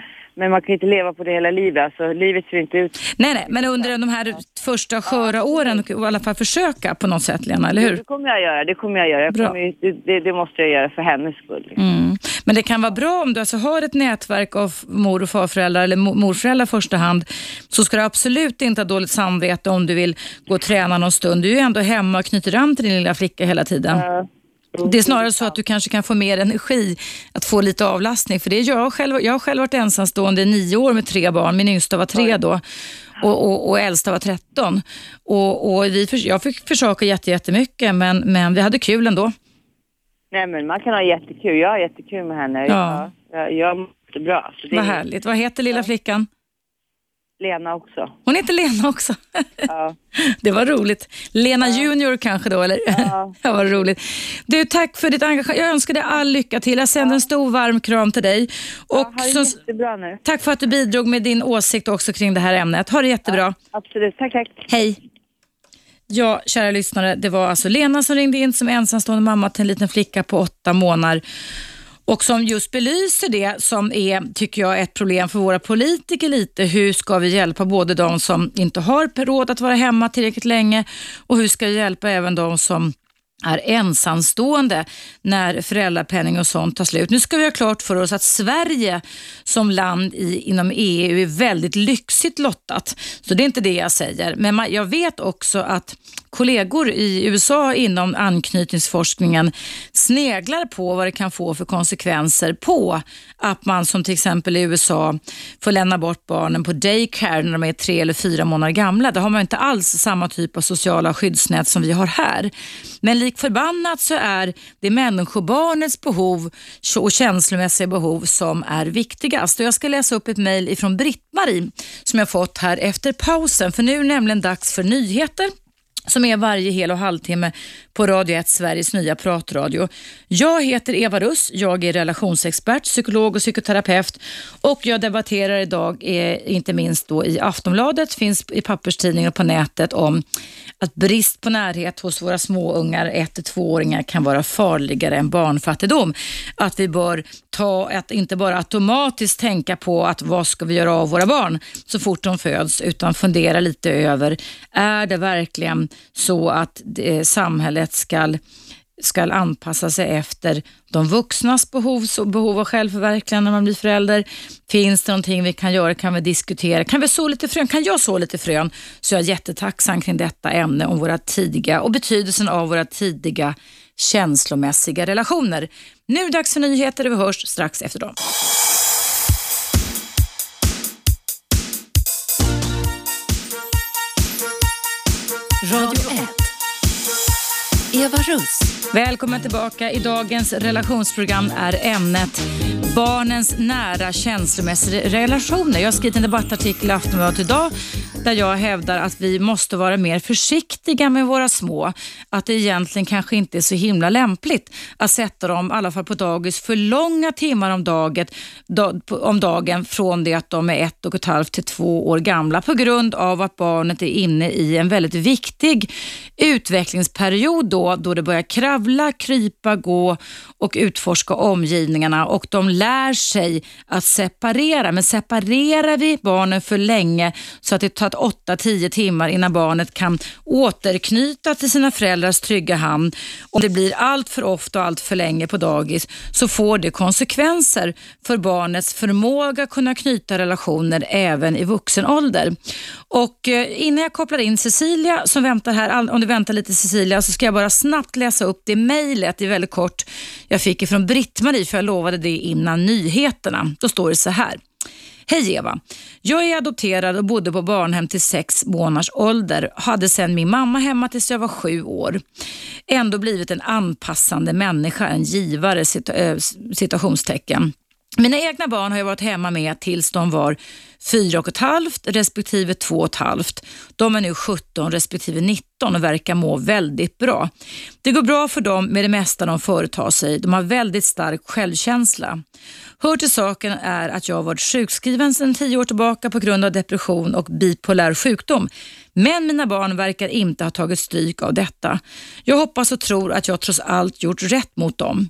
Men man kan inte leva på det hela livet. Alltså, livet ser inte ut... Nej, nej, men under de här första sköra åren i alla fall försöka på något sätt, Lena, eller hur? Det kommer jag göra. Det kommer jag göra. Jag kommer, det, det, måste jag göra för hennes skull. Liksom. Mm. Men det kan vara bra om du alltså har ett nätverk av mor och farföräldrar eller mo- morföräldrar i första hand så ska du absolut inte ha dåligt samvete om du vill gå och träna någon stund. Du är ju ändå hemma och knyter an till din lilla flicka hela tiden. Ja. Det är snarare så att du kanske kan få mer energi att få lite avlastning. För det är jag, själv, jag har själv varit ensamstående i nio år med tre barn. Min yngsta var tre då och, och, och äldsta var tretton. Och, och vi, jag fick försöka jätte- jättemycket men, men vi hade kul ändå. Nej, men man kan ha jättekul. Jag har jättekul med henne. Ja. Ja. Jag, jag mår bra. Vad är härligt. Vad heter lilla flickan? Lena också. Hon heter Lena också. Ja. Det var roligt. Lena Junior kanske då, eller? Ja. det var roligt. Du, tack för ditt engagemang. Jag önskar dig all lycka till. Jag sänder en stor varm kram till dig. Och ha det så, jättebra nu. tack för att du bidrog med din åsikt också kring det här ämnet. Ha det jättebra. Absolut. Tack, tack. Hej. Ja, kära lyssnare, det var alltså Lena som ringde in som ensamstående mamma till en liten flicka på åtta månader och som just belyser det som är, tycker jag, ett problem för våra politiker lite. Hur ska vi hjälpa både de som inte har råd att vara hemma tillräckligt länge och hur ska vi hjälpa även de som är ensamstående när föräldrapenning och sånt tar slut. Nu ska vi ha klart för oss att Sverige som land i, inom EU är väldigt lyxigt lottat. Så det är inte det jag säger. Men man, jag vet också att kollegor i USA inom anknytningsforskningen sneglar på vad det kan få för konsekvenser på att man som till exempel i USA får lämna bort barnen på daycare när de är tre eller fyra månader gamla. Där har man inte alls samma typ av sociala skyddsnät som vi har här. Men lik förbannat så är det människobarnets behov och känslomässiga behov som är viktigast. Och jag ska läsa upp ett mejl ifrån Britt-Marie som jag fått här efter pausen. För nu är det nämligen dags för nyheter som är varje hel och halvtimme på Radio 1, Sveriges nya pratradio. Jag heter Eva Russ, jag är relationsexpert, psykolog och psykoterapeut och jag debatterar idag, eh, inte minst då i Aftonbladet, finns i papperstidningen och på nätet om att brist på närhet hos våra småungar, 1-2-åringar, kan vara farligare än barnfattigdom. Att vi bör ta, att inte bara automatiskt tänka på att vad ska vi göra av våra barn så fort de föds, utan fundera lite över, är det verkligen så att det, samhället ska ska anpassa sig efter de vuxnas behov, behov av självförverkligande när man blir förälder. Finns det någonting vi kan göra? Kan vi diskutera? Kan vi så lite frön? Kan jag så lite frön? Så jag är jättetacksam kring detta ämne om våra tidiga och betydelsen av våra tidiga känslomässiga relationer. Nu är det dags för nyheter och vi hörs strax efter dem. Radio 1. Eva Russ. Välkommen tillbaka. I dagens relationsprogram är ämnet barnens nära känslomässiga relationer. Jag har skrivit en debattartikel i Aftonbladet idag där jag hävdar att vi måste vara mer försiktiga med våra små. Att det egentligen kanske inte är så himla lämpligt att sätta dem, i alla fall på dagis, för långa timmar om, daget, om dagen från det att de är ett och ett halvt till två år gamla på grund av att barnet är inne i en väldigt viktig utvecklingsperiod då, då det börjar kravla, krypa, gå och utforska omgivningarna och de lär sig att separera. Men separerar vi barnen för länge så att det tar 8-10 timmar innan barnet kan återknyta till sina föräldrars trygga hamn. Om det blir allt för ofta och allt för länge på dagis så får det konsekvenser för barnets förmåga att kunna knyta relationer även i vuxen ålder. Och eh, innan jag kopplar in Cecilia som väntar här, om du väntar lite Cecilia, så ska jag bara snabbt läsa upp det mejlet, det är väldigt kort, jag fick ifrån Britt-Marie för jag lovade det innan nyheterna. Då står det så här. Hej Eva! Jag är adopterad och bodde på barnhem till sex månaders ålder. Hade sedan min mamma hemma tills jag var sju år. Ändå blivit en anpassande människa, en givare eh, situationstecken. Mina egna barn har jag varit hemma med tills de var fyra och ett halvt respektive två och ett halvt. De är nu 17 respektive 19 och verkar må väldigt bra. Det går bra för dem med det mesta de företar sig. De har väldigt stark självkänsla. Hör till saken är att jag har varit sjukskriven sedan tio år tillbaka på grund av depression och bipolär sjukdom. Men mina barn verkar inte ha tagit stryk av detta. Jag hoppas och tror att jag trots allt gjort rätt mot dem.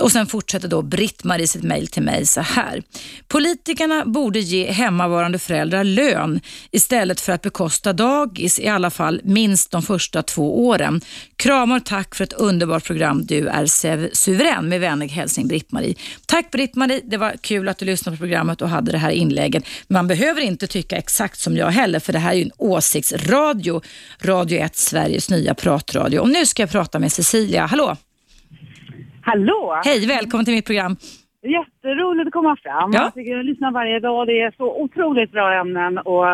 Och Sen fortsätter då Britt-Marie sitt mejl till mig så här. Politikerna borde ge hemma hemmavarande föräldrar lön istället för att bekosta dagis, i alla fall minst de första två åren. Kramar tack för ett underbart program. Du är suverän. Med vänlig hälsning Britt-Marie. Tack Britt-Marie. Det var kul att du lyssnade på programmet och hade det här inlägget. Man behöver inte tycka exakt som jag heller, för det här är ju en åsiktsradio. Radio 1, Sveriges nya pratradio. Och nu ska jag prata med Cecilia. Hallå! Hallå! Hej, välkommen till mitt program. Jätteroligt att komma fram. Ja. Jag, tycker jag lyssnar varje dag. Det är så otroligt bra ämnen och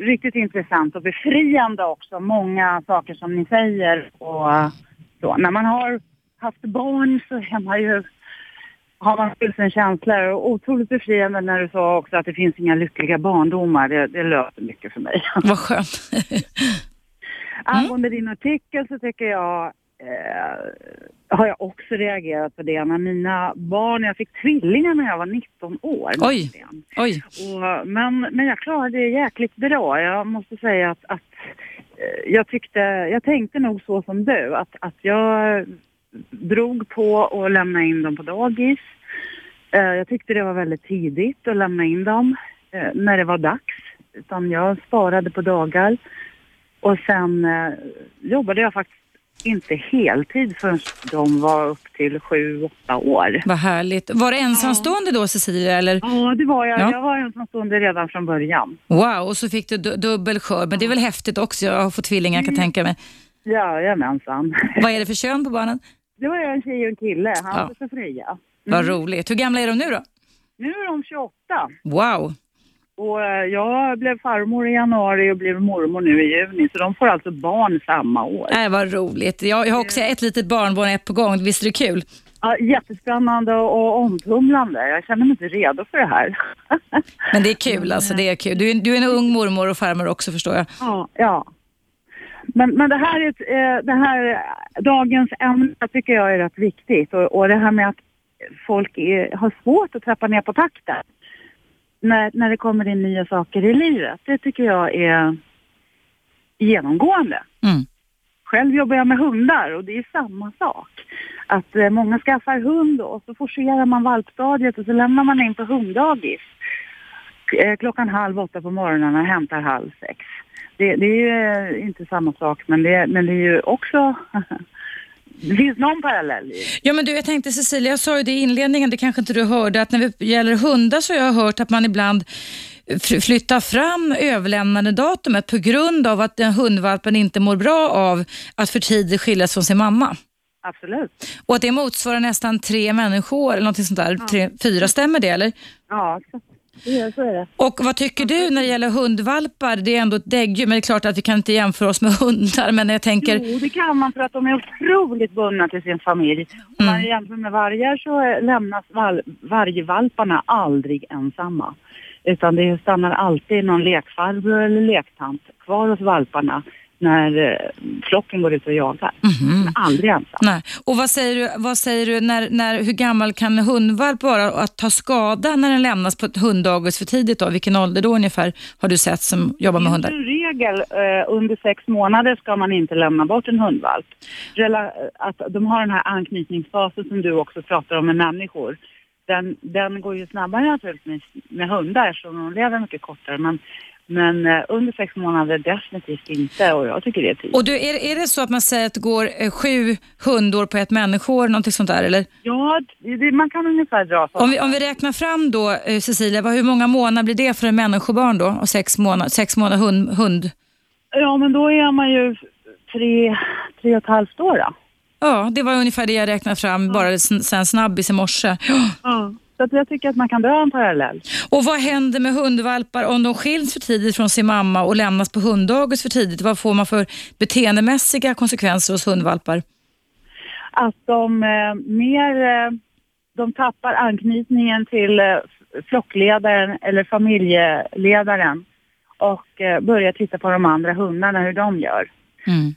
riktigt intressant och befriande också. Många saker som ni säger och så. När man har haft barn så är man ju har man tusen känslor och otroligt befriande när du sa också att det finns inga lyckliga barndomar. Det, det löser mycket för mig. Vad skönt. Angående din artikel så tycker jag eh, har jag också reagerat på det. När mina barn, jag fick tvillingar när jag var 19 år. Oj. Oj. Och, men, men jag klarade det jäkligt bra. Jag måste säga att, att eh, jag tyckte, jag tänkte nog så som du. Att, att jag drog på att lämna in dem på dagis. Eh, jag tyckte det var väldigt tidigt att lämna in dem eh, när det var dags. Utan jag sparade på dagar. Och sen jobbade jag faktiskt inte heltid förrän de var upp till sju, åtta år. Vad härligt. Var det ensamstående då Cecilia? Eller? Ja, det var jag. Ja. Jag var ensamstående redan från början. Wow, och så fick du du- dubbel skörd. Men det är väl häftigt också? Jag har fått tvillingar kan jag tänka mig. Jajamensan. Vad är det för kön på barnen? Det var en tjej och en kille, Ja. Hampus och Freja. Vad roligt. Hur gamla är de nu då? Nu är de 28 Wow. Och eh, jag blev farmor i januari och blev mormor nu i juni så de får alltså barn samma år. Äh, vad roligt. Jag, jag har också ett litet barnbarn ett på gång. Visst är det kul? Ja, jättespännande och omtumlande. Jag känner mig inte redo för det här. Men det är kul alltså. Det är kul. Du är, du är en ung mormor och farmor också förstår jag. Ja, ja. Men, men det här, är ett, eh, det här dagens ämne tycker jag är rätt viktigt och, och det här med att folk är, har svårt att trappa ner på takten när, när det kommer in nya saker i livet. Det tycker jag är genomgående. Mm. Själv jobbar jag med hundar och det är samma sak. Att eh, många skaffar hund och så forcerar man valpstadiet och så lämnar man in på hunddagis eh, klockan halv åtta på morgonen och hämtar halv sex. Det, det är ju eh, inte samma sak men det, men det är ju också det finns någon parallell i Ja men du, jag tänkte Cecilia, jag sa ju det i inledningen, det kanske inte du hörde, att när det gäller hundar så har jag hört att man ibland flyttar fram överlämnandedatumet på grund av att den hundvalpen inte mår bra av att för tidigt skiljas från sin mamma. Absolut. Och att det motsvarar nästan tre människor eller någonting sånt där. Tre, fyra, stämmer det eller? Ja, så, det är- så är det. Och vad tycker du när det gäller hundvalpar? Det är ändå ett däggdjur, men det är klart att vi kan inte jämföra oss med hundar. Men jag tänker, Jo, det kan man för att de är otroligt bundna till sin familj. Om man jämför med vargar så lämnas val- vargvalparna aldrig ensamma. Utan det stannar alltid någon lekfarbror eller lektant kvar hos valparna när eh, flocken går ut och jagar. Men aldrig ensam. nej. Och vad säger du, vad säger du när, när, hur gammal kan en hundvalp vara att ta skada när den lämnas på ett hunddagis för tidigt? Då? Vilken ålder då ungefär har du sett som jobbar med hundar? Som regel eh, under sex månader ska man inte lämna bort en hundvalp. Rela- att de har den här anknytningsfasen som du också pratar om med människor. Den, den går ju snabbare naturligtvis med hundar så de lever mycket kortare. Men, men eh, under sex månader definitivt inte och jag tycker det är tid. Och du, är, är det så att man säger att det går eh, sju hundår på ett människor, någonting sånt där? Eller? Ja, det, man kan ungefär dra så. Om vi, om vi räknar fram då, eh, Cecilia, vad, hur många månader blir det för en människobarn då? Och sex månader, sex månader hund, hund? Ja, men då är man ju tre, tre och ett halvt år då. Ja, det var ungefär det jag räknade fram bara sn- sen snabbis i morse. Ja. Så att jag tycker att man kan dra en parallell. Och vad händer med hundvalpar om de skiljs för tidigt från sin mamma och lämnas på hunddagis för tidigt? Vad får man för beteendemässiga konsekvenser hos hundvalpar? att de eh, mer eh, de tappar anknytningen till eh, flockledaren eller familjeledaren och eh, börjar titta på de andra hundarna, hur de gör. Mm.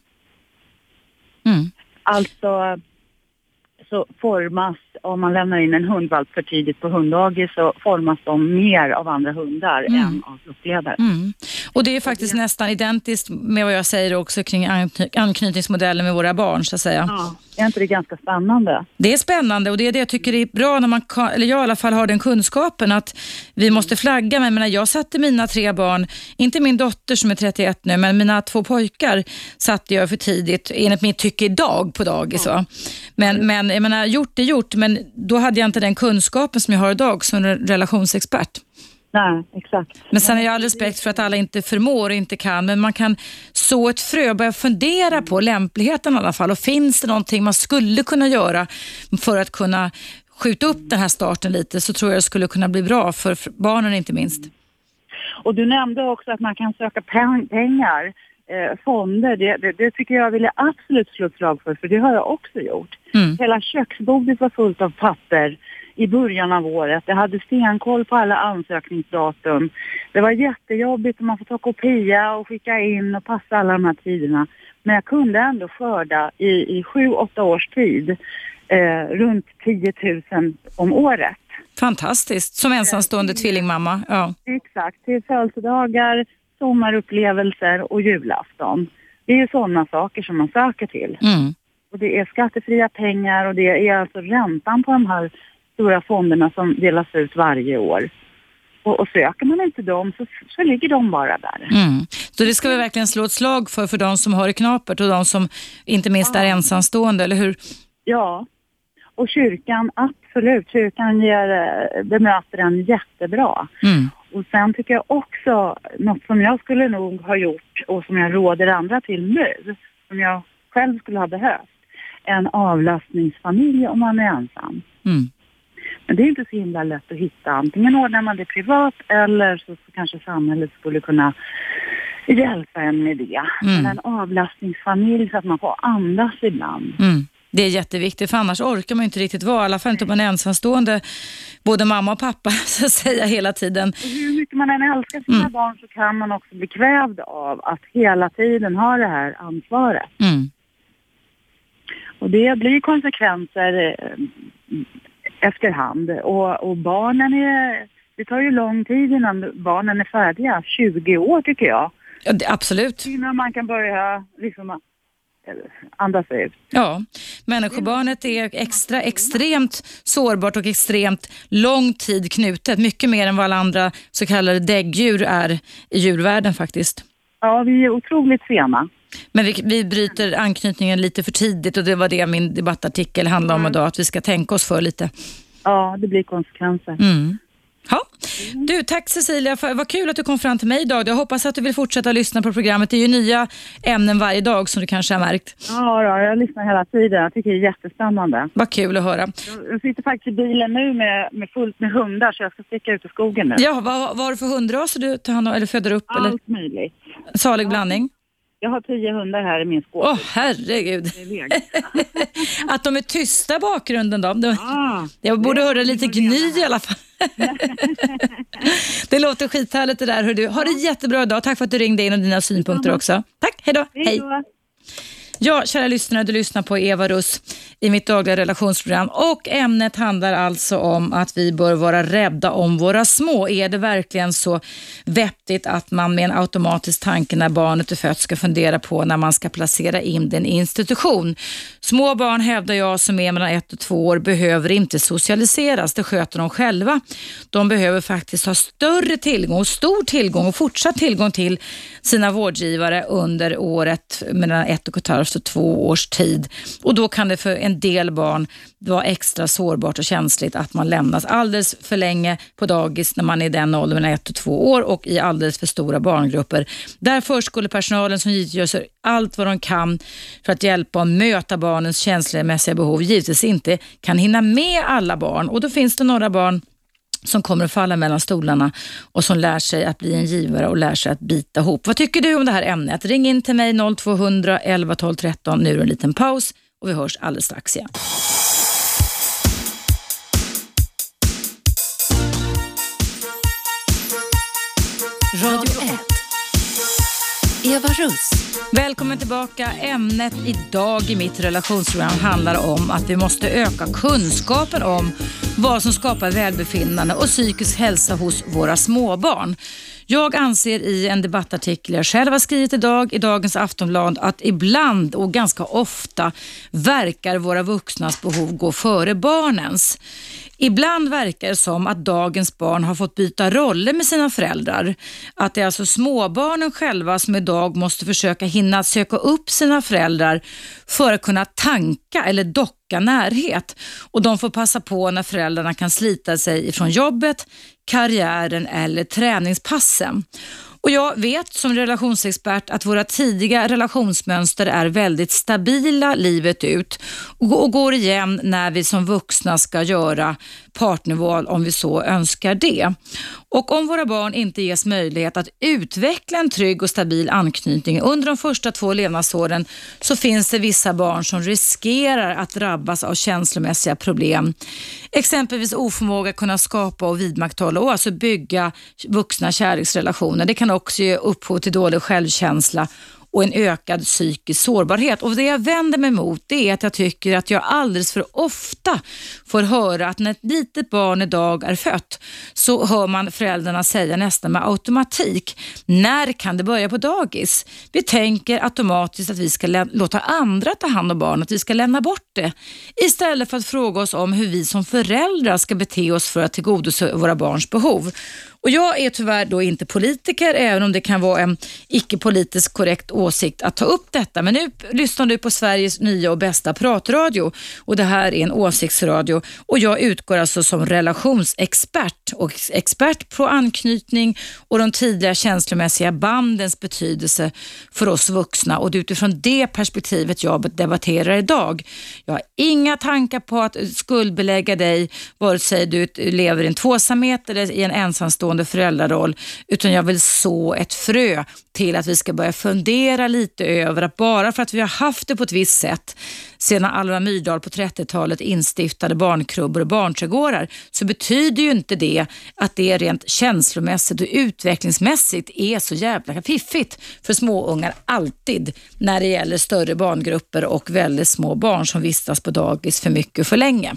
Mm. Alltså så formas, om man lämnar in en hundvalp för tidigt på hunddagis så formas de mer av andra hundar Mm. än av flockledaren. Mm. Och det är faktiskt nästan identiskt med vad jag säger också kring ankny- anknytningsmodellen med våra barn så att säga. Ja. Är inte det ganska spännande? Det är spännande och det är det jag tycker är bra när man kan, eller jag i alla fall har den kunskapen att vi måste flagga. Men jag, menar, jag satte mina tre barn, inte min dotter som är 31 nu, men mina två pojkar satte jag för tidigt, enligt mitt tycke idag på dagis. va. Men, men jag menar, gjort är gjort, men då hade jag inte den kunskapen som jag har idag som re- relationsexpert. Nej, exakt. Men sen har jag all respekt för att alla inte förmår och inte kan, men man kan så ett frö, börja fundera på lämpligheten i alla fall. Och finns det någonting man skulle kunna göra för att kunna skjuta upp den här starten lite så tror jag det skulle kunna bli bra för barnen inte minst. Och du nämnde också att man kan söka pen- pengar, eh, fonder. Det, det, det tycker jag vill jag absolut slå ett slag för, för det har jag också gjort. Mm. Hela köksbordet var fullt av papper i början av året. Jag hade stenkoll på alla ansökningsdatum. Det var jättejobbigt och man får ta kopia och skicka in och passa alla de här tiderna. Men jag kunde ändå skörda i, i sju, åtta års tid eh, runt 10 000 om året. Fantastiskt, som ensamstående tvillingmamma. Ja. Exakt, till födelsedagar, sommarupplevelser och julafton. Det är ju sådana saker som man söker till. Mm. Och det är skattefria pengar och det är alltså räntan på de här stora fonderna som delas ut varje år. Och, och söker man inte dem så, så ligger de bara där. Mm. Så det ska vi verkligen slå ett slag för, för de som har det knapert och de som inte minst är ensamstående, eller hur? Ja, och kyrkan, absolut. Kyrkan ger, eh, bemöter en jättebra. Mm. Och sen tycker jag också, något som jag skulle nog ha gjort och som jag råder andra till nu, som jag själv skulle ha behövt, en avlastningsfamilj om man är ensam. Mm. Men det är inte så himla lätt att hitta. Antingen ordnar man det privat eller så, så kanske samhället skulle kunna hjälpa en med det. Mm. Men en avlastningsfamilj så att man får andas ibland. Mm. Det är jätteviktigt, för annars orkar man inte riktigt vara, i alla fall inte om man är ensamstående, både mamma och pappa, så att säga, hela tiden. Och hur mycket man än älskar sina Mm. barn så kan man också bli kvävd av att hela tiden ha det här ansvaret. Mm. Och det blir konsekvenser eh, efterhand. Och, och barnen är... Det tar ju lång tid innan barnen är färdiga. 20 år tycker jag. Ja, det, absolut. Innan man kan börja liksom andas ut. Ja, människobarnet är extra extremt sårbart och extremt lång tid knutet. Mycket mer än vad alla andra så kallade däggdjur är i djurvärlden faktiskt. Ja, vi är otroligt sena. Men vi, vi bryter anknytningen lite för tidigt och det var det min debattartikel handlade om idag, att vi ska tänka oss för lite. Ja, det blir konsekvenser. Mm. Ja. Du, tack Cecilia, för, vad kul att du kom fram till mig idag. Jag hoppas att du vill fortsätta lyssna på programmet. Det är ju nya ämnen varje dag som du kanske har märkt. Ja, då, jag lyssnar hela tiden. Jag tycker det är jättespännande. Vad kul att höra. Jag- sitter faktiskt i bilen nu med, med fullt med hundar så jag ska sticka ut i skogen nu. Ja, vad, vad har du för hundraser du tar hand om eller föder upp? Eller? Allt möjligt. Salig blandning? Jag har tio hundar här i min skåp. Åh, herregud. Iväg. Att de är tysta i bakgrunden då. De, Ah, jag borde höra lite gny i alla fall. det låter skithärligt det där. Hör du. Ha det jättebra idag. Tack för att du ringde in och dina synpunkter också. Tack, hej då. hej. Ja, kära lyssnare, du lyssnar på Eva Russ i mitt dagliga relationsprogram och ämnet handlar alltså om att vi bör vara rädda om våra små. Är det verkligen så vettigt att man med en automatisk tanke när barnet är fött ska fundera på när man ska placera in den i institution? Små barn hävdar jag som är mellan ett och två år behöver inte socialiseras, det sköter de själva. De behöver faktiskt ha större tillgång, stor tillgång och fortsatt tillgång till sina vårdgivare under året mellan ett och ett halvt och två års tid. Och då kan det för en del barn vara extra sårbart och känsligt att man lämnas alldeles för länge på dagis när man är i den åldern mellan ett och två år och i alldeles för stora barngrupper. Där förskolepersonalen som givetvis gör allt vad de kan för att hjälpa och möta barnens känslomässiga behov givetvis inte kan hinna med alla barn och då finns det några barn som kommer att falla mellan stolarna och som lär sig att bli en givare och lär sig att bita ihop. Vad tycker du om det här ämnet? Ring in till mig 0200 11 12 13. Nu är det en liten paus och vi hörs alldeles strax igen. Radio 1. Eva Russ. Välkommen tillbaka. Ämnet idag i mitt relationsprogram handlar om att vi måste öka kunskapen om vad som skapar välbefinnande och psykisk hälsa hos våra småbarn. Jag anser i en debattartikel jag själv har skrivit idag i dagens Aftonbladet att ibland och ganska ofta verkar våra vuxnas behov gå före barnens. Ibland verkar det som att dagens barn har fått byta roller med sina föräldrar. Att det är alltså småbarnen själva som idag måste försöka hinna söka upp sina föräldrar för att kunna tanka eller docka närhet. Och de får passa på när föräldrarna kan slita sig ifrån jobbet, karriären eller träningspassen. Och jag vet som relationsexpert att våra tidiga relationsmönster är väldigt stabila livet ut och går igen när vi som vuxna ska göra partnerval om vi så önskar det. Och om våra barn inte ges möjlighet att utveckla en trygg och stabil anknytning under de första två levnadsåren så finns det vissa barn som riskerar att drabbas av känslomässiga problem. Exempelvis oförmåga att kunna skapa och vidmakthålla och alltså bygga vuxna kärleksrelationer. Det kan också ge upphov till dålig självkänsla och en ökad psykisk sårbarhet. Och Det jag vänder mig mot det är att jag tycker att jag alldeles för ofta får höra att när ett litet barn idag är fött så hör man föräldrarna säga nästan med automatik, när kan det börja på dagis? Vi tänker automatiskt att vi ska låta andra ta hand om barnet, vi ska lämna bort det. Istället för att fråga oss om hur vi som föräldrar ska bete oss för att tillgodose våra barns behov. Och jag är tyvärr då inte politiker, även om det kan vara en icke-politiskt korrekt åsikt att ta upp detta. Men nu lyssnar du på Sveriges nya och bästa pratradio och det här är en åsiktsradio och jag utgår alltså som relationsexpert och expert på anknytning och de tidiga känslomässiga bandens betydelse för oss vuxna och det är utifrån det perspektivet jag debatterar idag. Jag har inga tankar på att skuldbelägga dig, vare sig du lever i en tvåsamhet eller i en ensamstående föräldraroll, utan jag vill så ett frö till att vi ska börja fundera lite över att bara för att vi har haft det på ett visst sätt sedan Alva Myrdal på 30-talet instiftade barnkrubbor och barnträdgårdar så betyder ju inte det att det rent känslomässigt och utvecklingsmässigt är så jävla fiffigt för småungar alltid när det gäller större barngrupper och väldigt små barn som vistas på dagis för mycket och för länge.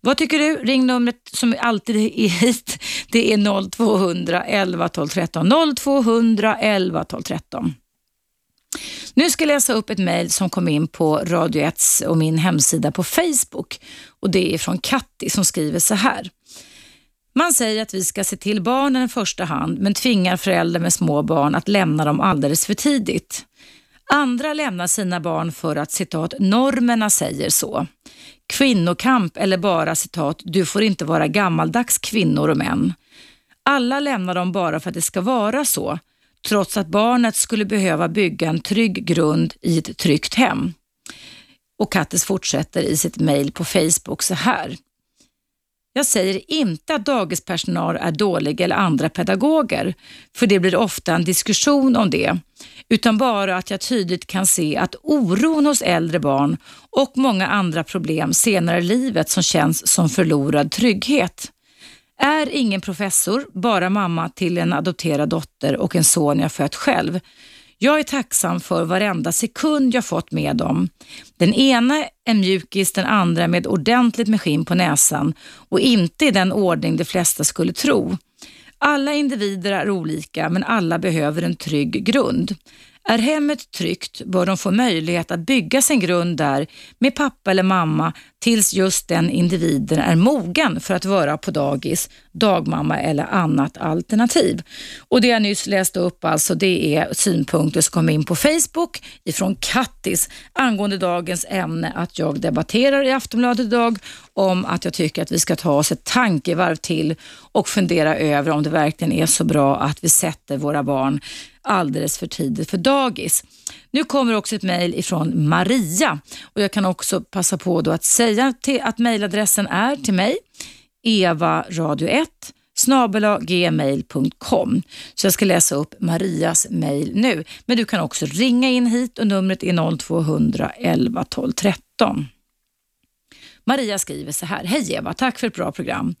Vad tycker du? Ring numret som alltid är hit. Det är 0200 11 12 13. 0200 11 12 13. Nu ska jag läsa upp ett mejl som kom in på Radio 1 och min hemsida på Facebook. Och Det är från Katti som skriver så här. Man säger att vi ska se till barnen i första hand men tvingar föräldrar med små barn att lämna dem alldeles för tidigt. Andra lämnar sina barn för att citat normerna säger så. Kvinnokamp eller bara citat du får inte vara gammaldags kvinnor och män. Alla lämnar dem bara för att det ska vara så trots att barnet skulle behöva bygga en trygg grund i ett tryggt hem. Och Kattis fortsätter i sitt mejl på Facebook så här. Jag säger inte att dagispersonal är dålig eller andra pedagoger, för det blir ofta en diskussion om det, utan bara att jag tydligt kan se att oron hos äldre barn och många andra problem senare i livet som känns som förlorad trygghet. Är ingen professor, bara mamma till en adopterad dotter och en son jag fött själv. Jag är tacksam för varenda sekund jag fått med dem. Den ena är mjukis, den andra med ordentligt med skinn på näsan och inte i den ordning de flesta skulle tro. Alla individer är olika men alla behöver en trygg grund. Är hemmet tryggt bör de få möjlighet att bygga sin grund där med pappa eller mamma tills just den individen är mogen för att vara på dagis, dagmamma eller annat alternativ. Och Det jag nyss läste upp alltså det är synpunkter som kom in på Facebook ifrån Kattis angående dagens ämne att jag debatterar i Aftonbladet idag om att jag tycker att vi ska ta oss ett tankevarv till och fundera över om det verkligen är så bra att vi sätter våra barn alldeles för tidigt för dagis. Nu kommer också ett mejl ifrån Maria och jag kan också passa på då att säga till att mejladressen är till mig evaradio1 snabelagmail.com. Så jag ska läsa upp Marias mail nu. Men du kan också ringa in hit och numret är 0200 11 12 13. Maria skriver så här. Hej Eva, tack för ett bra program.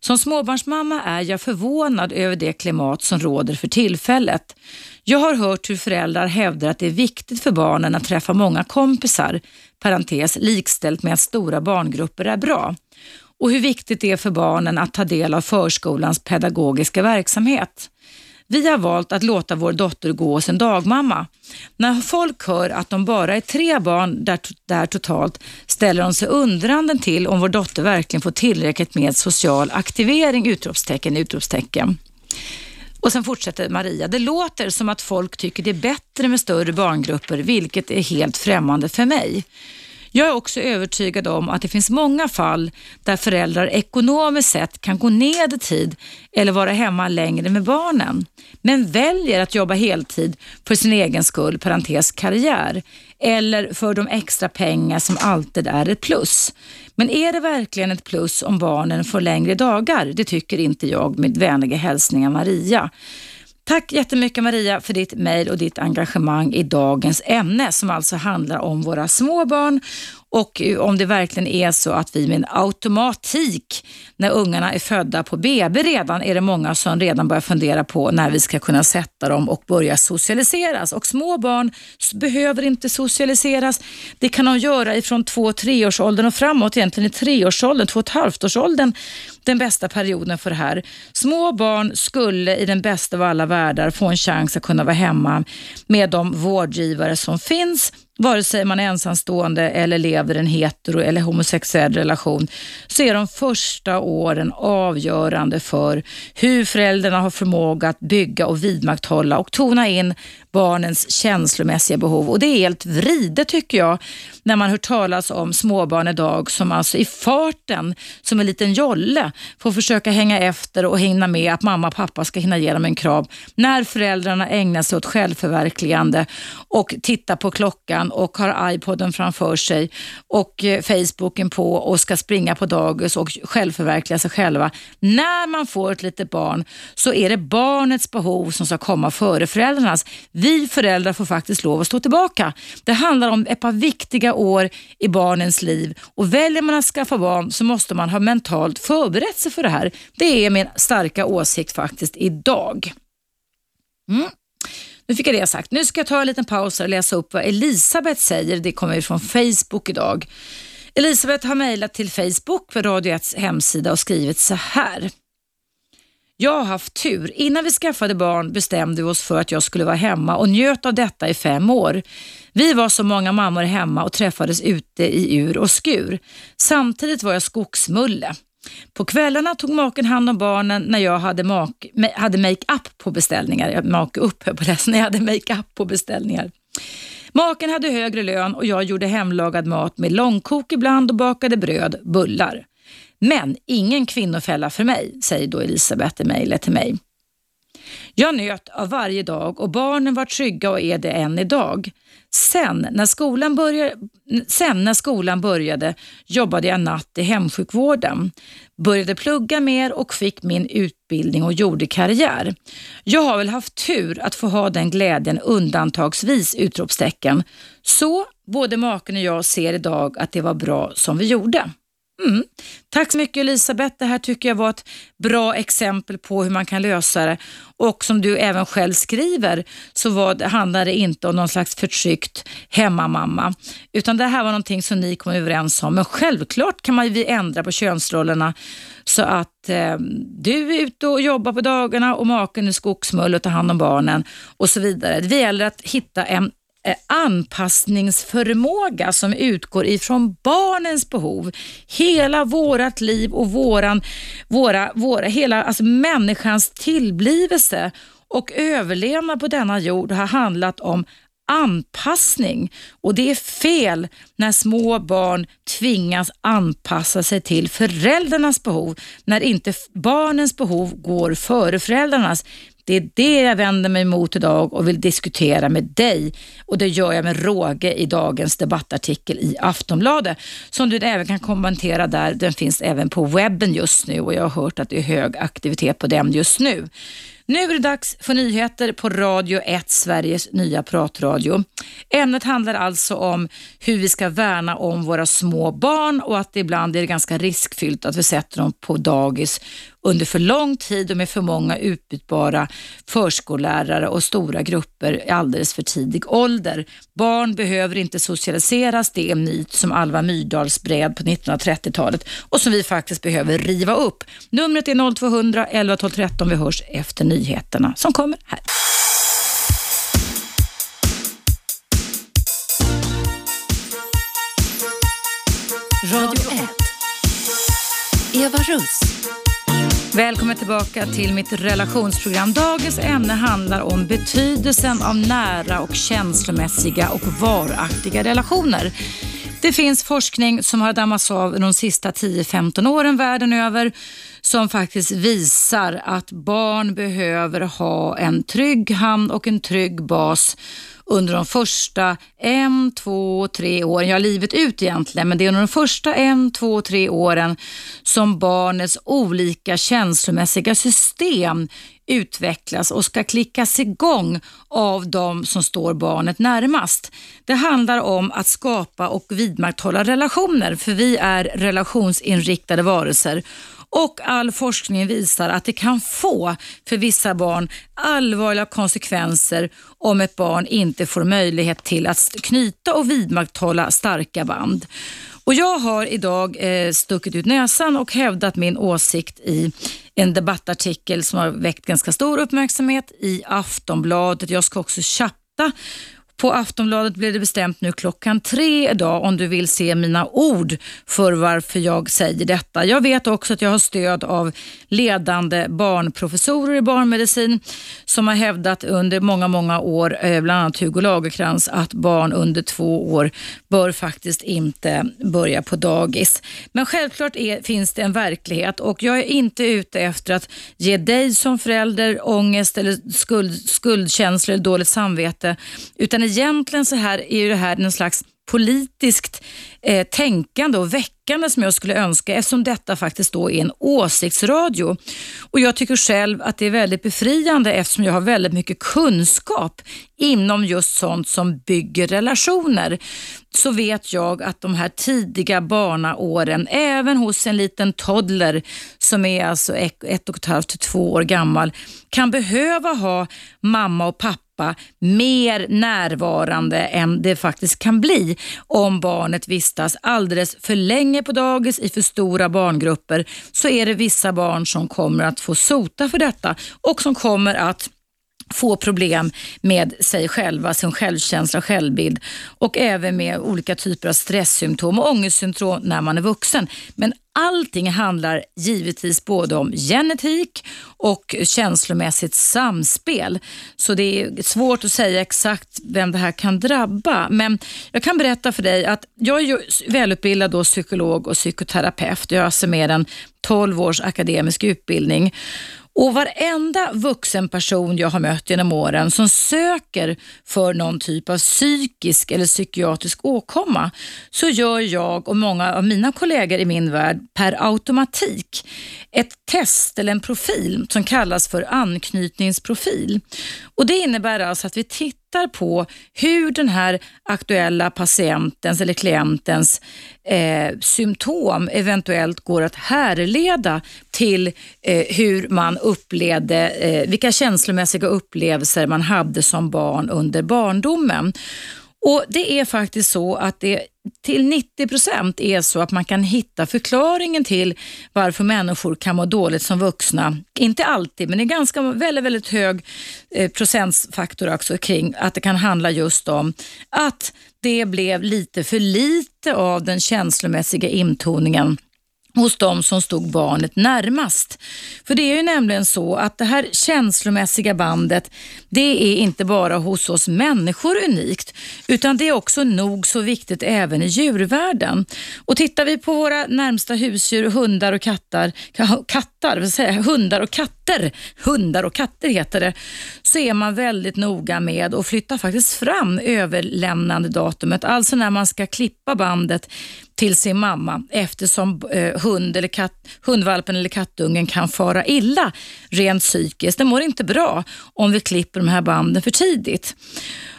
Som småbarnsmamma är jag förvånad över det klimat som råder för tillfället. Jag har hört hur föräldrar hävdar att det är viktigt för barnen att träffa många kompisar, parentes likställt med att stora barngrupper är bra och hur viktigt det är för barnen att ta del av förskolans pedagogiska verksamhet. Vi har valt att låta vår dotter gå hos en dagmamma. När folk hör att de bara är tre barn där, där totalt ställer de sig undrande till om vår dotter verkligen får tillräckligt med social aktivering! Utropstecken, utropstecken. Och sen fortsätter Maria. Det låter som att folk tycker det är bättre med större barngrupper, vilket är helt främmande för mig. Jag är också övertygad om att det finns många fall där föräldrar ekonomiskt sett kan gå ned i tid eller vara hemma längre med barnen, men väljer att jobba heltid för sin egen skull, parentes karriär, eller för de extra pengar som alltid är ett plus. Men är det verkligen ett plus om barnen får längre dagar? Det tycker inte jag med vänliga hälsningar Maria. Tack jättemycket Maria för ditt mejl och ditt engagemang i dagens ämne som alltså handlar om våra små barn och om det verkligen är så att vi med en automatik, när ungarna är födda på BB redan, är det många som redan börjar fundera på när vi ska kunna sätta dem och börja socialiseras. Och små barn behöver inte socialiseras. Det kan de göra ifrån två, treårsåldern och framåt, egentligen i treårsåldern, två och ett halvt årsåldern den bästa perioden för det här. Små barn skulle i den bästa av alla världar få en chans att kunna vara hemma med de vårdgivare som finns vare sig man är ensamstående eller lever i en hetero eller homosexuell relation, så är de första åren avgörande för hur föräldrarna har förmåga att bygga och vidmakthålla och tona in barnens känslomässiga behov. Och Det är helt vridet tycker jag när man hör talas om småbarn idag som alltså i farten, som en liten jolle, får försöka hänga efter och hinna med att mamma och pappa ska hinna ge dem en kram. När föräldrarna ägnar sig åt självförverkligande och tittar på klockan och har iPoden framför sig och eh, Facebooken på och ska springa på dagis och självförverkliga sig själva. När man får ett litet barn så är det barnets behov som ska komma före föräldrarnas. Vi föräldrar får faktiskt lov att stå tillbaka. Det handlar om ett par viktiga år i barnens liv och väljer man att skaffa barn så måste man ha mentalt förberett sig för det här. Det är min starka åsikt faktiskt idag. Mm. Nu fick jag det sagt. Nu ska jag ta en liten paus och läsa upp vad Elisabeth säger. Det kommer från Facebook idag. Elisabeth har mejlat till Facebook för Radio 1 hemsida och skrivit så här. Jag har haft tur. Innan vi skaffade barn bestämde vi oss för att jag skulle vara hemma och njöt av detta i fem år. Vi var så många mammor hemma och träffades ute i ur och skur. Samtidigt var jag skogsmulle. På kvällarna tog maken hand om barnen när jag hade, mak, hade make-up på beställningar. Make upp på det, när jag hade make-up på beställningar. Maken hade högre lön och jag gjorde hemlagad mat med långkok ibland och bakade bröd, bullar. Men ingen kvinnofälla för mig, säger då Elisabeth i mejlet till mig. Jag njöt av varje dag och barnen var trygga och är det än idag. Sen när, skolan började, sen när skolan började jobbade jag natt i hemsjukvården. Började plugga mer och fick min utbildning och gjorde karriär. Jag har väl haft tur att få ha den glädjen undantagsvis! utropstecken. Så både maken och jag ser idag att det var bra som vi gjorde. Mm. Tack så mycket Elisabeth. Det här tycker jag var ett bra exempel på hur man kan lösa det. Och som du även själv skriver så var, handlar det inte om någon slags förtryckt hemmamamma. Utan det här var någonting som ni kom överens om. Men självklart kan man ju ändra på könsrollerna så att eh, du är ute och jobbar på dagarna och maken är skogsmull och tar hand om barnen och så vidare. Det gäller att hitta en Eh, anpassningsförmåga som utgår ifrån barnens behov. Hela vårat liv och våran, våra, våra, hela alltså människans tillblivelse och överlevnad på denna jord har handlat om anpassning och det är fel när små barn tvingas anpassa sig till föräldrarnas behov när inte barnens behov går före föräldrarnas. Det är det jag vänder mig mot idag och vill diskutera med dig. Och det gör jag med råge i dagens debattartikel i Aftonbladet som du även kan kommentera där. Den finns även på webben just nu och jag har hört att det är hög aktivitet på den just nu. Nu är det dags för nyheter på Radio 1, Sveriges nya pratradio. Ämnet handlar alltså om hur vi ska värna om våra små barn och att det ibland är ganska riskfyllt att vi sätter dem på dagis under för lång tid och med för många utbytbara förskollärare och stora grupper i alldeles för tidig ålder. Barn behöver inte socialiseras, det är en myt som Alva Myrdal spred på 1930-talet och som vi faktiskt behöver riva upp. Numret är 0200 11 12 13. Vi hörs efter nyheterna som kommer här. Radio 1. Eva Russ. Välkommen tillbaka till mitt relationsprogram. Dagens ämne handlar om betydelsen av nära och känslomässiga och varaktiga relationer. Det finns forskning som har dammats av de sista 10-15 åren världen över som faktiskt visar att barn behöver ha en trygg hamn och en trygg bas under de första en, två, tre åren, ja livet ut egentligen, men det är under de första en, två, tre åren som barnets olika känslomässiga system utvecklas och ska klickas igång av de som står barnet närmast. Det handlar om att skapa och vidmakthålla relationer, för vi är relationsinriktade varelser och all forskning visar att det kan få för vissa barn allvarliga konsekvenser om ett barn inte får möjlighet till att knyta och vidmakthålla starka band. Och Jag har idag eh, stuckit ut näsan och hävdat min åsikt i en debattartikel som har väckt ganska stor uppmärksamhet i Aftonbladet. Jag ska också chatta på Aftonbladet blev det bestämt nu klockan tre idag om du vill se mina ord för varför jag säger detta. Jag vet också att jag har stöd av ledande barnprofessorer i barnmedicin som har hävdat under många, många år, eh, bland annat Hugo Lagerkrans, att barn under två år bör faktiskt inte börja på dagis. Men självklart är, finns det en verklighet och jag är inte ute efter att ge dig som förälder ångest eller skuld, skuldkänslor eller dåligt samvete, utan egentligen så här är det här en slags politiskt eh, tänkande och väckande som jag skulle önska eftersom detta faktiskt då är en åsiktsradio. Och Jag tycker själv att det är väldigt befriande eftersom jag har väldigt mycket kunskap inom just sånt som bygger relationer. Så vet jag att de här tidiga barnaåren, även hos en liten toddler som är alltså ett och ett halvt till två år gammal, kan behöva ha mamma och pappa pappa mer närvarande än det faktiskt kan bli om barnet vistas alldeles för länge på dagis i för stora barngrupper så är det vissa barn som kommer att få sota för detta och som kommer att få problem med sig själva, alltså sin självkänsla och självbild och även med olika typer av stresssymptom och ångestsymptom när man är vuxen. Men allting handlar givetvis både om genetik och känslomässigt samspel. Så det är svårt att säga exakt vem det här kan drabba. Men jag kan berätta för dig att jag är välutbildad då psykolog och psykoterapeut. Jag har alltså mer än 12 års akademisk utbildning. Och varenda vuxen person jag har mött genom åren som söker för någon typ av psykisk eller psykiatrisk åkomma så gör jag och många av mina kollegor i min värld per automatik ett test eller en profil som kallas för anknytningsprofil. Och Det innebär alltså att vi tittar på hur den här aktuella patientens eller klientens eh, symptom eventuellt går att härleda till eh, hur man upplevde, eh, vilka känslomässiga upplevelser man hade som barn under barndomen. Och Det är faktiskt så att det till 90 procent är så att man kan hitta förklaringen till varför människor kan må dåligt som vuxna. Inte alltid, men det är ganska väldigt, väldigt hög eh, procentfaktor också kring att det kan handla just om att det blev lite för lite av den känslomässiga intoningen hos de som stod barnet närmast. För det är ju nämligen så att det här känslomässiga bandet, det är inte bara hos oss människor unikt, utan det är också nog så viktigt även i djurvärlden. Och tittar vi på våra närmsta husdjur, hundar och kattar, kattar, vad säger, hundar och katter, hundar och katter heter det, så är man väldigt noga med att flytta faktiskt fram överlämnande datumet, alltså när man ska klippa bandet till sin mamma eftersom eh, hund eller katt, hundvalpen eller kattungen kan fara illa rent psykiskt. Den mår inte bra om vi klipper de här banden för tidigt.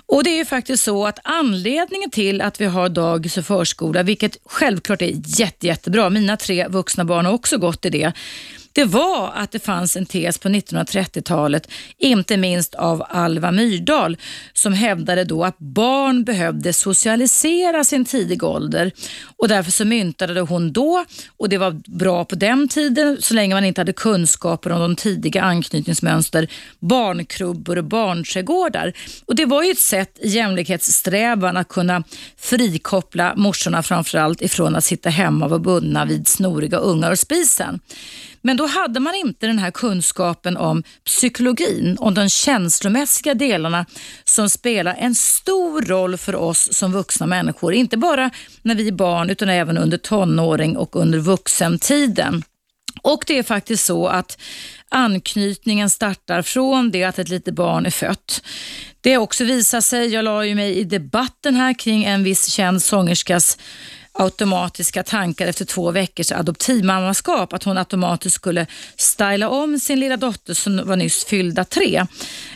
Och Det är ju faktiskt så att anledningen till att vi har dagis och förskola, vilket självklart är jätte, jättebra, mina tre vuxna barn har också gått i det, det var att det fanns en tes på 1930-talet, inte minst av Alva Myrdal, som hävdade då att barn behövde socialisera sin tidiga ålder och därför så myntade hon då, och det var bra på den tiden så länge man inte hade kunskaper om de tidiga anknytningsmönster, barnkrubbor och barnträdgårdar. Och det var ju ett sätt i jämlikhetssträvan att kunna frikoppla morsorna framförallt ifrån att sitta hemma och vara bundna vid snoriga ungar och spisen. Men då hade man inte den här kunskapen om psykologin, om de känslomässiga delarna som spelar en stor roll för oss som vuxna människor. Inte bara när vi är barn utan även under tonåring och under vuxentiden. Och det är faktiskt så att anknytningen startar från det att ett litet barn är fött. Det har också visat sig, jag la ju mig i debatten här kring en viss känd sångerskas automatiska tankar efter två veckors adoptivmammaskap att hon automatiskt skulle styla om sin lilla dotter som var nyss fyllda tre.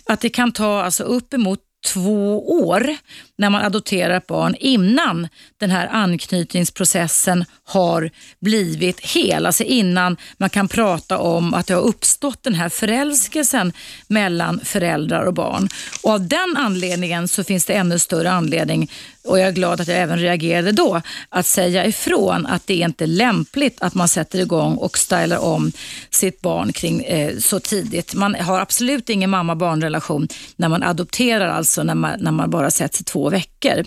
Att det kan ta alltså uppemot två år när man adopterar ett barn innan den här anknytningsprocessen har blivit hel. Alltså innan man kan prata om att det har uppstått den här förälskelsen mellan föräldrar och barn. Och Av den anledningen så finns det ännu större anledning och jag är glad att jag även reagerade då, att säga ifrån att det är inte lämpligt att man sätter igång och stylar om sitt barn kring eh, så tidigt. Man har absolut ingen mamma-barn-relation när man adopterar alltså när man, när man bara sätts i två veckor.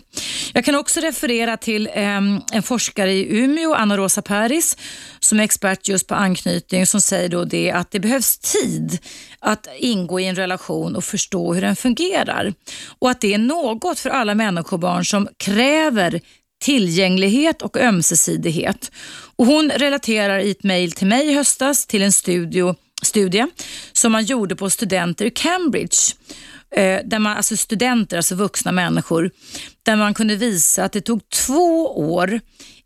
Jag kan också referera till eh, en forskare i Umeå, Anna-Rosa Paris, som är expert just på anknytning, som säger då det att det behövs tid att ingå i en relation och förstå hur den fungerar. Och att det är något för alla människobarn som kräver tillgänglighet och ömsesidighet. Och hon relaterar i ett mejl till mig i höstas till en studio, studie som man gjorde på studenter i Cambridge. Eh, där man, alltså studenter, alltså vuxna människor, där man kunde visa att det tog två år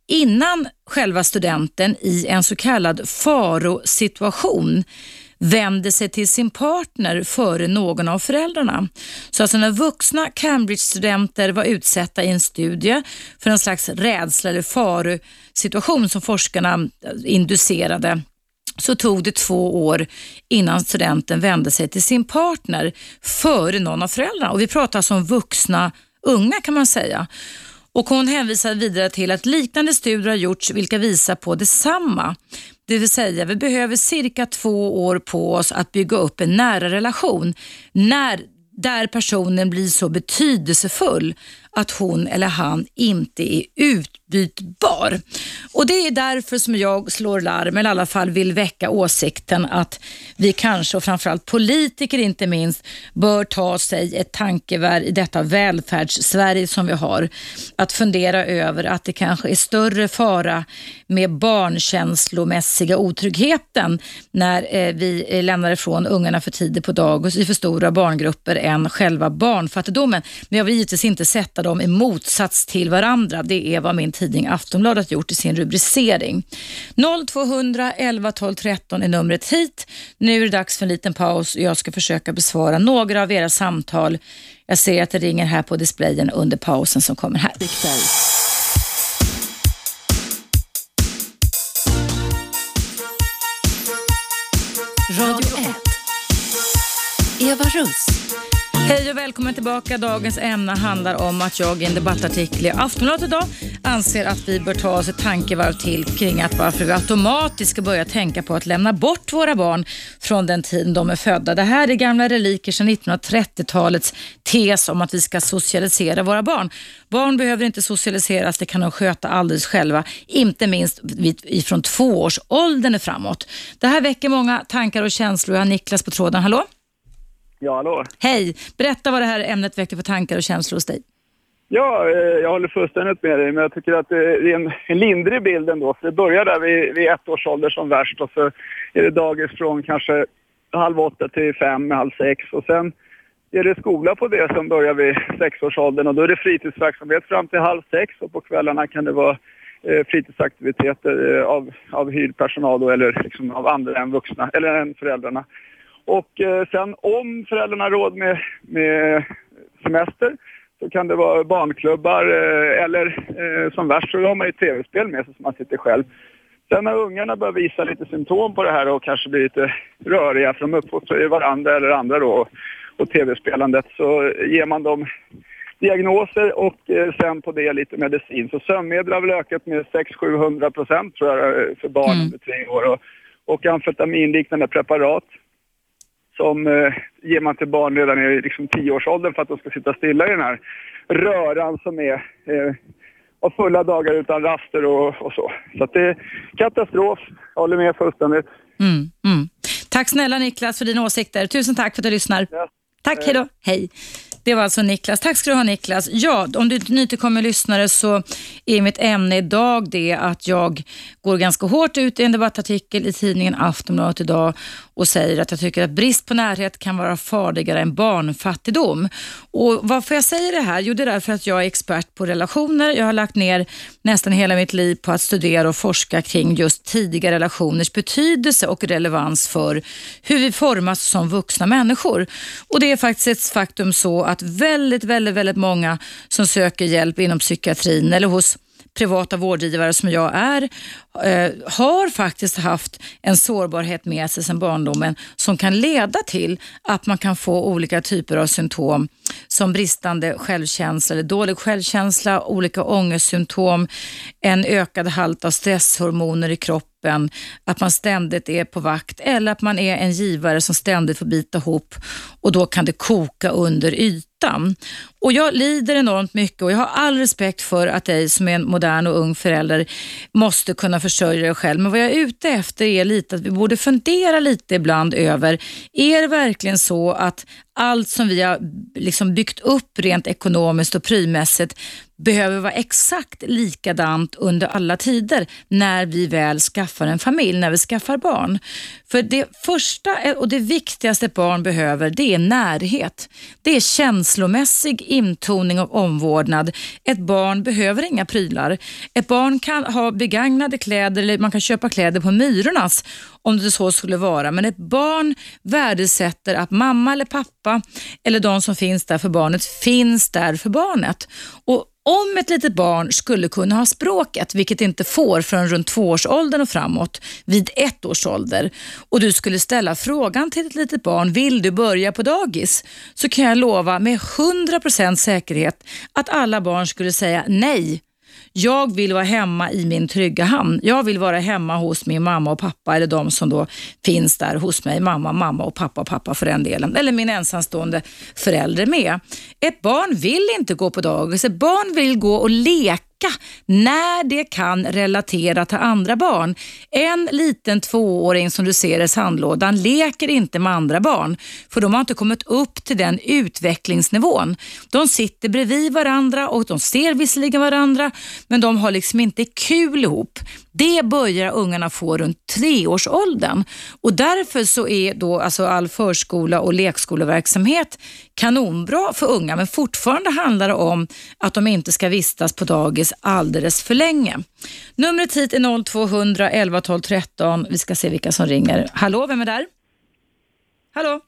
innan själva studenten i en så kallad farosituation vänder sig till sin partner före någon av föräldrarna. Så alltså när vuxna Cambridge-studenter var utsatta i en studie för en slags rädsla eller farosituation som forskarna eh, inducerade så tog det två år innan studenten vände sig till sin partner före någon av föräldrarna. Och vi pratar alltså om vuxna unga kan man säga. Och Hon hänvisar vidare till att liknande studier har gjorts vilka visar på detsamma. Det vill säga, vi behöver cirka två år på oss att bygga upp en nära relation när, där personen blir så betydelsefull att hon eller han inte är utbytbar. Och Det är därför som jag slår larm, eller i alla fall vill väcka åsikten att vi kanske, och framförallt politiker inte minst, bör ta sig ett tankevärd i detta välfärdssverige som vi har. Att fundera över att det kanske är större fara med barnkänslomässiga otryggheten när eh, vi eh, lämnar ifrån ungarna för tidigt på dagis i för stora barngrupper än själva barnfattigdomen. Men jag vill givetvis inte sätta dem i motsats till varandra. Det är vad min tidning Aftonbladet gjort i sin rubricering. 0200 11 12 13 är numret hit. Nu är det dags för en liten paus och jag ska försöka besvara några av era samtal. Jag ser att det ringer här på displayen under pausen som kommer här. Radio 1. Eva Russ. Hej och välkommen tillbaka. Dagens ämne handlar om att jag i en debattartikel i Aftonbladet idag anser att vi bör ta oss ett tankevarv till kring att varför vi automatiskt ska börja tänka på att lämna bort våra barn från den tiden de är födda. Det här är gamla reliker sedan 1930-talets tes om att vi ska socialisera våra barn. Barn behöver inte socialiseras, det kan de sköta alldeles själva. Inte minst ifrån tvåårsåldern framåt. Det här väcker många tankar och känslor. Jag har Niklas på tråden. Hallå? Ja, hallå. Hej! Berätta vad det här ämnet väcker för tankar och känslor hos dig. Ja, eh, jag håller fullständigt med dig, men jag tycker att det är en, en lindrig bild ändå. För det börjar där vid, vid ett års ålder som värst och så är det dagis från kanske halv åtta till fem, halv sex och sen är det skola på det som börjar vid sexårsåldern och då är det fritidsverksamhet fram till halv sex och på kvällarna kan det vara eh, fritidsaktiviteter eh, av, av hyrd personal då, eller liksom av andra än vuxna, eller än föräldrarna. Och eh, sen om föräldrarna har råd med, med semester så kan det vara barnklubbar eh, eller eh, som värst så har man ju tv-spel med sig som man sitter själv. Sen när ungarna börjar visa lite symptom på det här och kanske blir lite röriga för de uppfostrar ju varandra eller andra då och tv-spelandet så ger man dem diagnoser och eh, sen på det lite medicin. Så sömnmedel har väl ökat med 600-700 procent tror jag för barn mm. under tre år och, och amfetaminliknande preparat som eh, ger man till barn redan i liksom, tioårsåldern för att de ska sitta stilla i den här röran som är eh, av fulla dagar utan raster och, och så. Så det är katastrof. Jag håller med fullständigt. Mm, mm. Tack snälla Niklas för dina åsikter. Tusen tack för att du lyssnar. Ja. Tack, hej då. Hej. Det var alltså Niklas. Tack ska du ha Niklas. Ja, om du är nytillkommen lyssnare så är mitt ämne idag det att jag går ganska hårt ut i en debattartikel i tidningen Aftonbladet idag och säger att jag tycker att brist på närhet kan vara farligare än barnfattigdom. Och Varför jag säger det här? Jo, det är därför att jag är expert på relationer. Jag har lagt ner nästan hela mitt liv på att studera och forska kring just tidiga relationers betydelse och relevans för hur vi formas som vuxna människor. Och Det är faktiskt ett faktum så att väldigt, väldigt, väldigt många som söker hjälp inom psykiatrin eller hos privata vårdgivare som jag är, eh, har faktiskt haft en sårbarhet med sig sedan barndomen som kan leda till att man kan få olika typer av symptom som bristande självkänsla eller dålig självkänsla, olika ångestsymptom, en ökad halt av stresshormoner i kroppen, att man ständigt är på vakt eller att man är en givare som ständigt får bita ihop och då kan det koka under ytan. Och Jag lider enormt mycket och jag har all respekt för att dig som är en modern och ung förälder måste kunna försörja dig själv. Men vad jag är ute efter är lite att vi borde fundera lite ibland över, är det verkligen så att allt som vi har liksom byggt upp rent ekonomiskt och prismässigt behöver vara exakt likadant under alla tider när vi väl skaffar en familj, när vi skaffar barn. För det första och det viktigaste ett barn behöver det är närhet. Det är känslomässig intoning och omvårdnad. Ett barn behöver inga prylar. Ett barn kan ha begagnade kläder eller man kan köpa kläder på Myrornas om det så skulle vara. Men ett barn värdesätter att mamma eller pappa eller de som finns där för barnet finns där för barnet. Och om ett litet barn skulle kunna ha språket, vilket inte får förrän runt tvåårsåldern och framåt, vid ett års ålder och du skulle ställa frågan till ett litet barn, vill du börja på dagis? Så kan jag lova med 100% säkerhet att alla barn skulle säga nej jag vill vara hemma i min trygga hamn. Jag vill vara hemma hos min mamma och pappa eller de som då finns där hos mig. Mamma, mamma och pappa och pappa för den delen. Eller min ensamstående förälder med. Ett barn vill inte gå på dagis. Ett barn vill gå och leka när det kan relatera till andra barn. En liten tvååring som du ser i sandlådan leker inte med andra barn för de har inte kommit upp till den utvecklingsnivån. De sitter bredvid varandra och de ser visserligen varandra men de har liksom inte kul ihop. Det börjar ungarna få runt treårsåldern och därför så är då alltså all förskola och lekskoleverksamhet kanonbra för unga men fortfarande handlar det om att de inte ska vistas på dagis alldeles för länge. Numret hit är 0200 11 12 13. Vi ska se vilka som ringer. Hallå, vem är där? Hallå?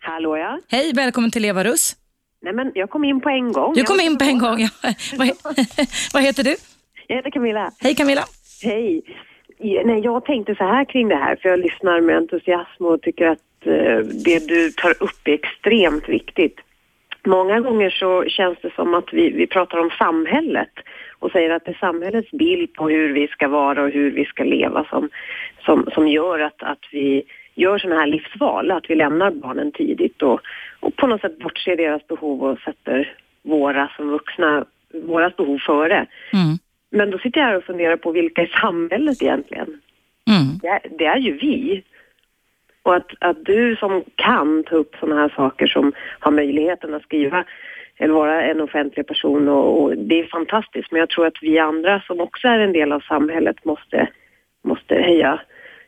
Hallå ja. Hej, välkommen till Eva Russ. Nej men jag kom in på en gång. Du kom in på en gång, ja. vad, vad heter du? Jag heter Camilla. Hej Camilla. Hej. Nej, jag tänkte så här kring det här, för jag lyssnar med entusiasm och tycker att eh, det du tar upp är extremt viktigt. Många gånger så känns det som att vi, vi pratar om samhället och säger att det är samhällets bild på hur vi ska vara och hur vi ska leva som, som, som gör att, att vi gör sådana här livsval, att vi lämnar barnen tidigt och, och på något sätt bortser deras behov och sätter våra som vuxna, våras behov före. Mm. Men då sitter jag här och funderar på vilka är samhället egentligen? Mm. Det, är, det, är, ju vi. Och att, att du som kan ta upp sådana här saker som har möjligheten att skriva eller vara en offentlig person och, och, det är fantastiskt. Men jag tror att vi andra som också är en del av samhället måste, måste höja,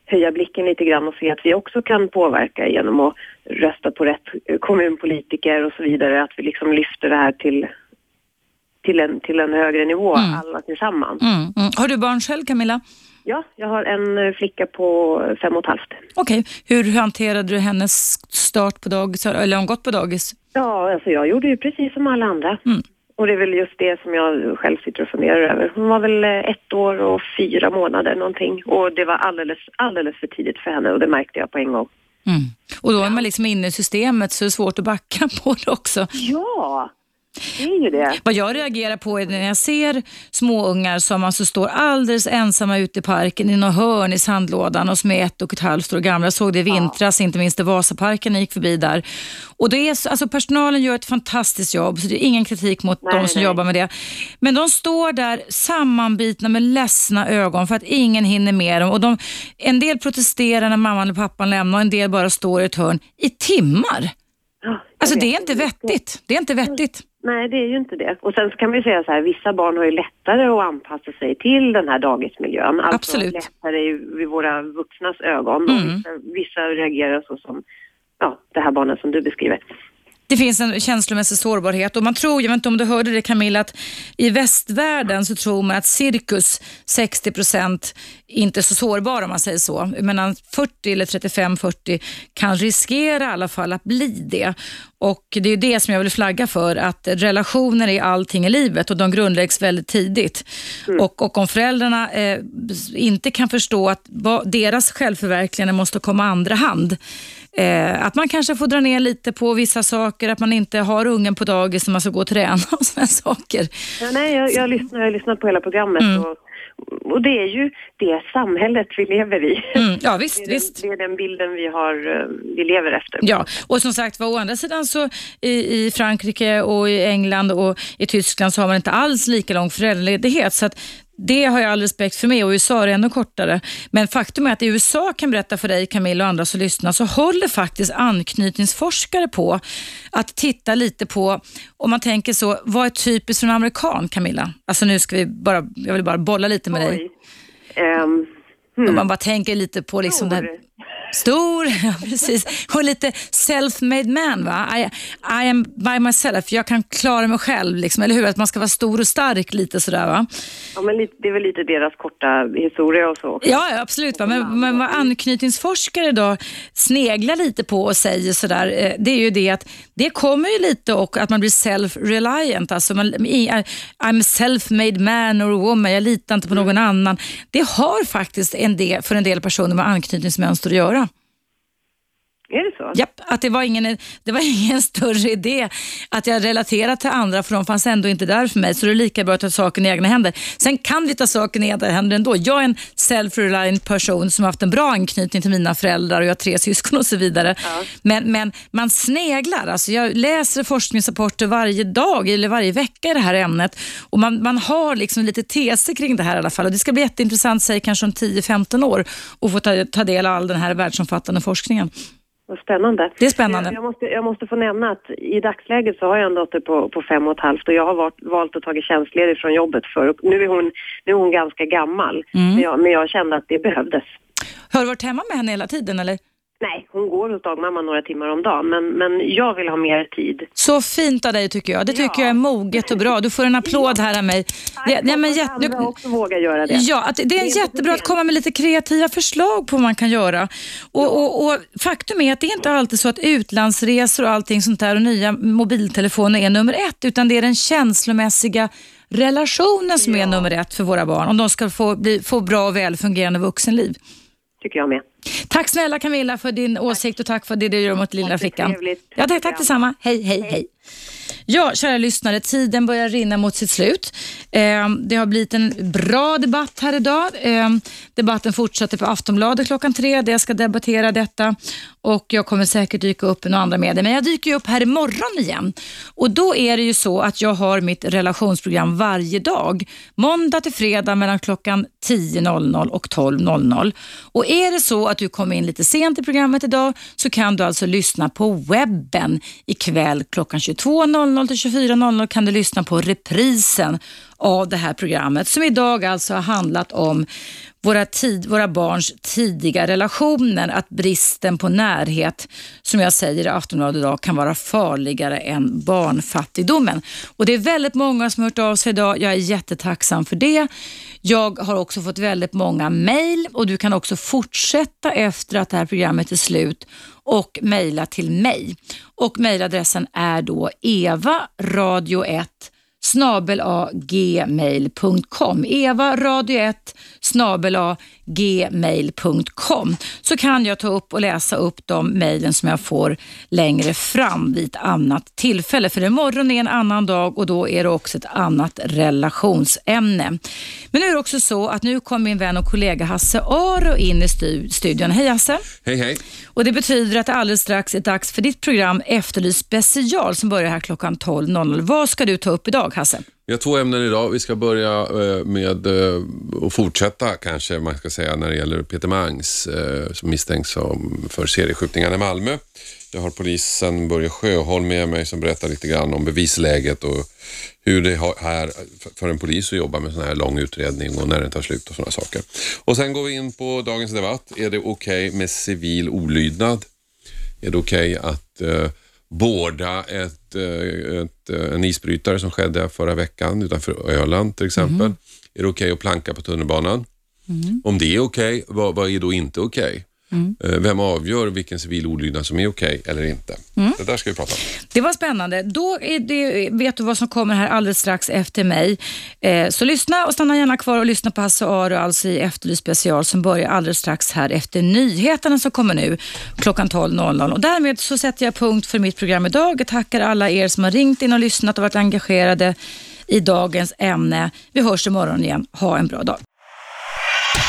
höja blicken lite grann och se att vi också kan påverka genom att rösta på rätt kommunpolitiker och så vidare. Att vi liksom lyfter det här till, till en, till en högre nivå, mm. alla tillsammans. Mm, mm. Har du barn själv, Camilla? Ja, jag har en flicka på fem och ett halvt. Okej, hur hanterade du hennes start på dagis, eller har hon gått på dagis? Ja, alltså jag gjorde ju precis som alla andra. Mm. Och det är väl just det som jag själv sitter och funderar över. Hon var väl ett år och fyra månader någonting. Och det var alldeles, alldeles för tidigt för henne och det märkte jag på en gång. Mm. Och då är man liksom inne i systemet så det är svårt att backa på det också. Ja, det är ju det. Vad jag reagerar på är när jag ser småungar som alltså står alldeles ensamma ute i parken i något hörn i sandlådan och som är ett och ett halvt år gamla. Jag såg det i vintras, ja. inte minst i Vasaparken gick förbi där. Och det är, alltså personalen gör ett fantastiskt jobb, så det är ingen kritik mot nej, de som nej. jobbar med det. Men de står där sammanbitna med ledsna ögon för att ingen hinner med dem. Och de, en del protesterar när mamman eller pappan lämnar och en del bara står i ett hörn i timmar. Ja, alltså det är inte vettigt. Det är inte vettigt. Nej, det är ju inte det. Och sen så kan man ju säga så här, vissa barn har ju lättare att anpassa sig till den här dagismiljön. Alltså Absolut. lättare vid våra vuxnas ögon. Mm. Vissa, vissa reagerar så som ja, det här barnet som du beskriver. Det finns en känslomässig sårbarhet och man tror, jag vet inte om du hörde det Camilla, att i västvärlden så tror man att cirkus 60 inte är så sårbar om man säger så. Mellan 40 eller 35-40 kan riskera i alla fall att bli det. Och Det är det som jag vill flagga för, att relationer är allting i livet och de grundläggs väldigt tidigt. Mm. Och, och om föräldrarna eh, inte kan förstå att deras självförverkligande måste komma andra hand, Eh, att man kanske får dra ner lite på vissa saker, att man inte har ungen på dagis när man ska gå och träna och sådana saker. Ja, nej, jag, jag, lyssnar, jag lyssnar på hela programmet mm. och, och det är ju det samhället vi lever i. Mm, ja, visst, Det är, visst. Den, det är den bilden vi, har, eh, vi lever efter. Ja, och som sagt var å andra sidan så i, i Frankrike och i England och i Tyskland så har man inte alls lika lång föräldraledighet. Så att det har jag all respekt för med och USA är ännu kortare. Men faktum är att i USA kan berätta för dig Camilla och andra som lyssnar så håller faktiskt anknytningsforskare på att titta lite på, om man tänker så, vad är typiskt för en amerikan Camilla? Alltså nu ska vi bara, jag vill bara bolla lite med dig. Oj. Ehm, Om man bara tänker lite på liksom det här, Stor. Ja precis. Och lite self-made man. Va? I, I am by myself, jag kan klara mig själv. Liksom, eller hur? Att man ska vara stor och stark lite sådär. Va? ja, men det är väl lite deras korta historia och så. Ja, ja, absolut. Va? Men, men vad anknytningsforskare då sneglar lite på och säger sådär, eh, det är ju det att det kommer ju lite och att man blir self-reliant. Alltså man, I'm a self-made man or woman, jag litar inte på någon annan. Det har faktiskt en del, för en del personer med anknytningsmönster att göra. Är det så? Japp, att det var, ingen, det var ingen större idé att jag relaterade till andra för de fanns ändå inte där för mig. Så det är lika bra att ta saken i egna händer. Sen kan vi ta saken i egna händer ändå. Jag är en self-reliant person som har haft en bra anknytning till mina föräldrar och jag har tre syskon och så vidare. Men, men man sneglar. Alltså jag läser forskningsrapporter varje dag eller varje vecka i det här ämnet och man, man har liksom lite teser kring det här i alla fall. Och det ska bli jätteintressant, säg kanske om 10-15 år, att få ta, ta del av all den här världsomfattande forskningen. Vad spännande. Det är spännande. Jag, måste, jag måste få nämna att i dagsläget så har jag en dotter på, på fem och ett halvt och jag har valt, valt att ta tjänstledigt från jobbet för nu är hon, nu är hon ganska gammal. Mm. Men, jag, men jag kände att det behövdes. Har du varit hemma med henne hela tiden eller? Nej, hon går hos dagmamma några timmar om dagen men, men jag vill ha mer tid. Så fint av dig tycker jag. Det tycker Ja. jag är moget och bra. Du får en applåd här av mig. Det, nej, men jätte, andra också vågar göra det. Ja, att det är Det är jättebra att komma med lite kreativa förslag på vad man kan göra. Och, och, och Faktum är att det är inte alltid så att utlandsresor och allting sånt där och nya mobiltelefoner är nummer ett, utan det är den känslomässiga relationen som är nummer ett för våra barn, om de ska få, bli, få bra och väl fungerande vuxenliv. Tycker jag med. Tack snälla Camilla för din åsikt och tack för det du gör mot lilla flickan. Trevligt. Ja, tack, tack detsamma. Hej, hej, hej. Ja, kära lyssnare, tiden börjar rinna mot sitt slut. Eh, det har blivit en bra debatt här idag. Eh, debatten fortsätter på Aftonbladet klockan tre där jag ska debattera detta och jag kommer säkert dyka upp i några andra medier. Men jag dyker ju upp här imorgon igen och då är det ju så att jag har mitt relationsprogram varje dag. Måndag till fredag mellan klockan 10.00 och 12.00. Och är det så att du kom in lite sent i programmet idag så kan du alltså lyssna på webben ikväll klockan 22.00 till 24.00 kan du lyssna på reprisen av det här programmet som idag alltså har handlat om våra, tid, våra barns tidiga relationer, att bristen på närhet, som jag säger i Aftonbladet idag, kan vara farligare än barnfattigdomen. Och Det är väldigt många som har hört av sig idag. Jag är jättetacksam för det. Jag har också fått väldigt många mejl och du kan också fortsätta efter att det här programmet är slut och mejla till mig. Och Mejladressen är då evaradio1 snabel a gmail.com. Eva radio 1 snabel a gmail.com. Så kan jag ta upp och läsa upp de mejlen som jag får längre fram vid ett annat tillfälle. För imorgon är en annan dag och då är det också ett annat relationsämne. Men nu är det också så att nu kommer min vän och kollega Hasse Aro in i stu- studion. Hej Hasse! Hej hej. Och Det betyder att det alldeles strax är dags för ditt program Efterlyst special som börjar här klockan 12.00. Vad ska du ta upp idag Hasse? Vi har två ämnen idag. Vi ska börja eh, med att och fortsätta kanske man ska säga när det gäller Peter Mangs eh, som misstänks för serieskjutningarna i Malmö. Jag har polisen Börje Sjöholm med mig som berättar lite grann om bevisläget och hur det är för en polis att jobba med sån här lång utredning och när den tar slut och sådana saker. Och sen går vi in på dagens debatt. Är det okej med civil olydnad? Är det okej att eh, båda ett, eh, ett, eh, en isbrytare som skedde förra veckan utanför Öland till exempel? Är det okej att planka på tunnelbanan? Om det är okej, vad, vad är då inte okej? Eh, Vem avgör vilken civil olydnad som är okej eller inte? Det där ska vi prata om. Det var spännande. Då det, vet du vad som kommer här alldeles strax efter mig. Eh, så lyssna och stanna gärna kvar och lyssna på Hasse Aro alltså i Efterlyst special som börjar alldeles strax här efter nyheterna som kommer nu klockan 12.00. Och därmed så sätter jag punkt för mitt program idag. Jag tackar alla er som har ringt in och lyssnat och varit engagerade i dagens ämne. Vi hörs imorgon igen. Ha en bra dag.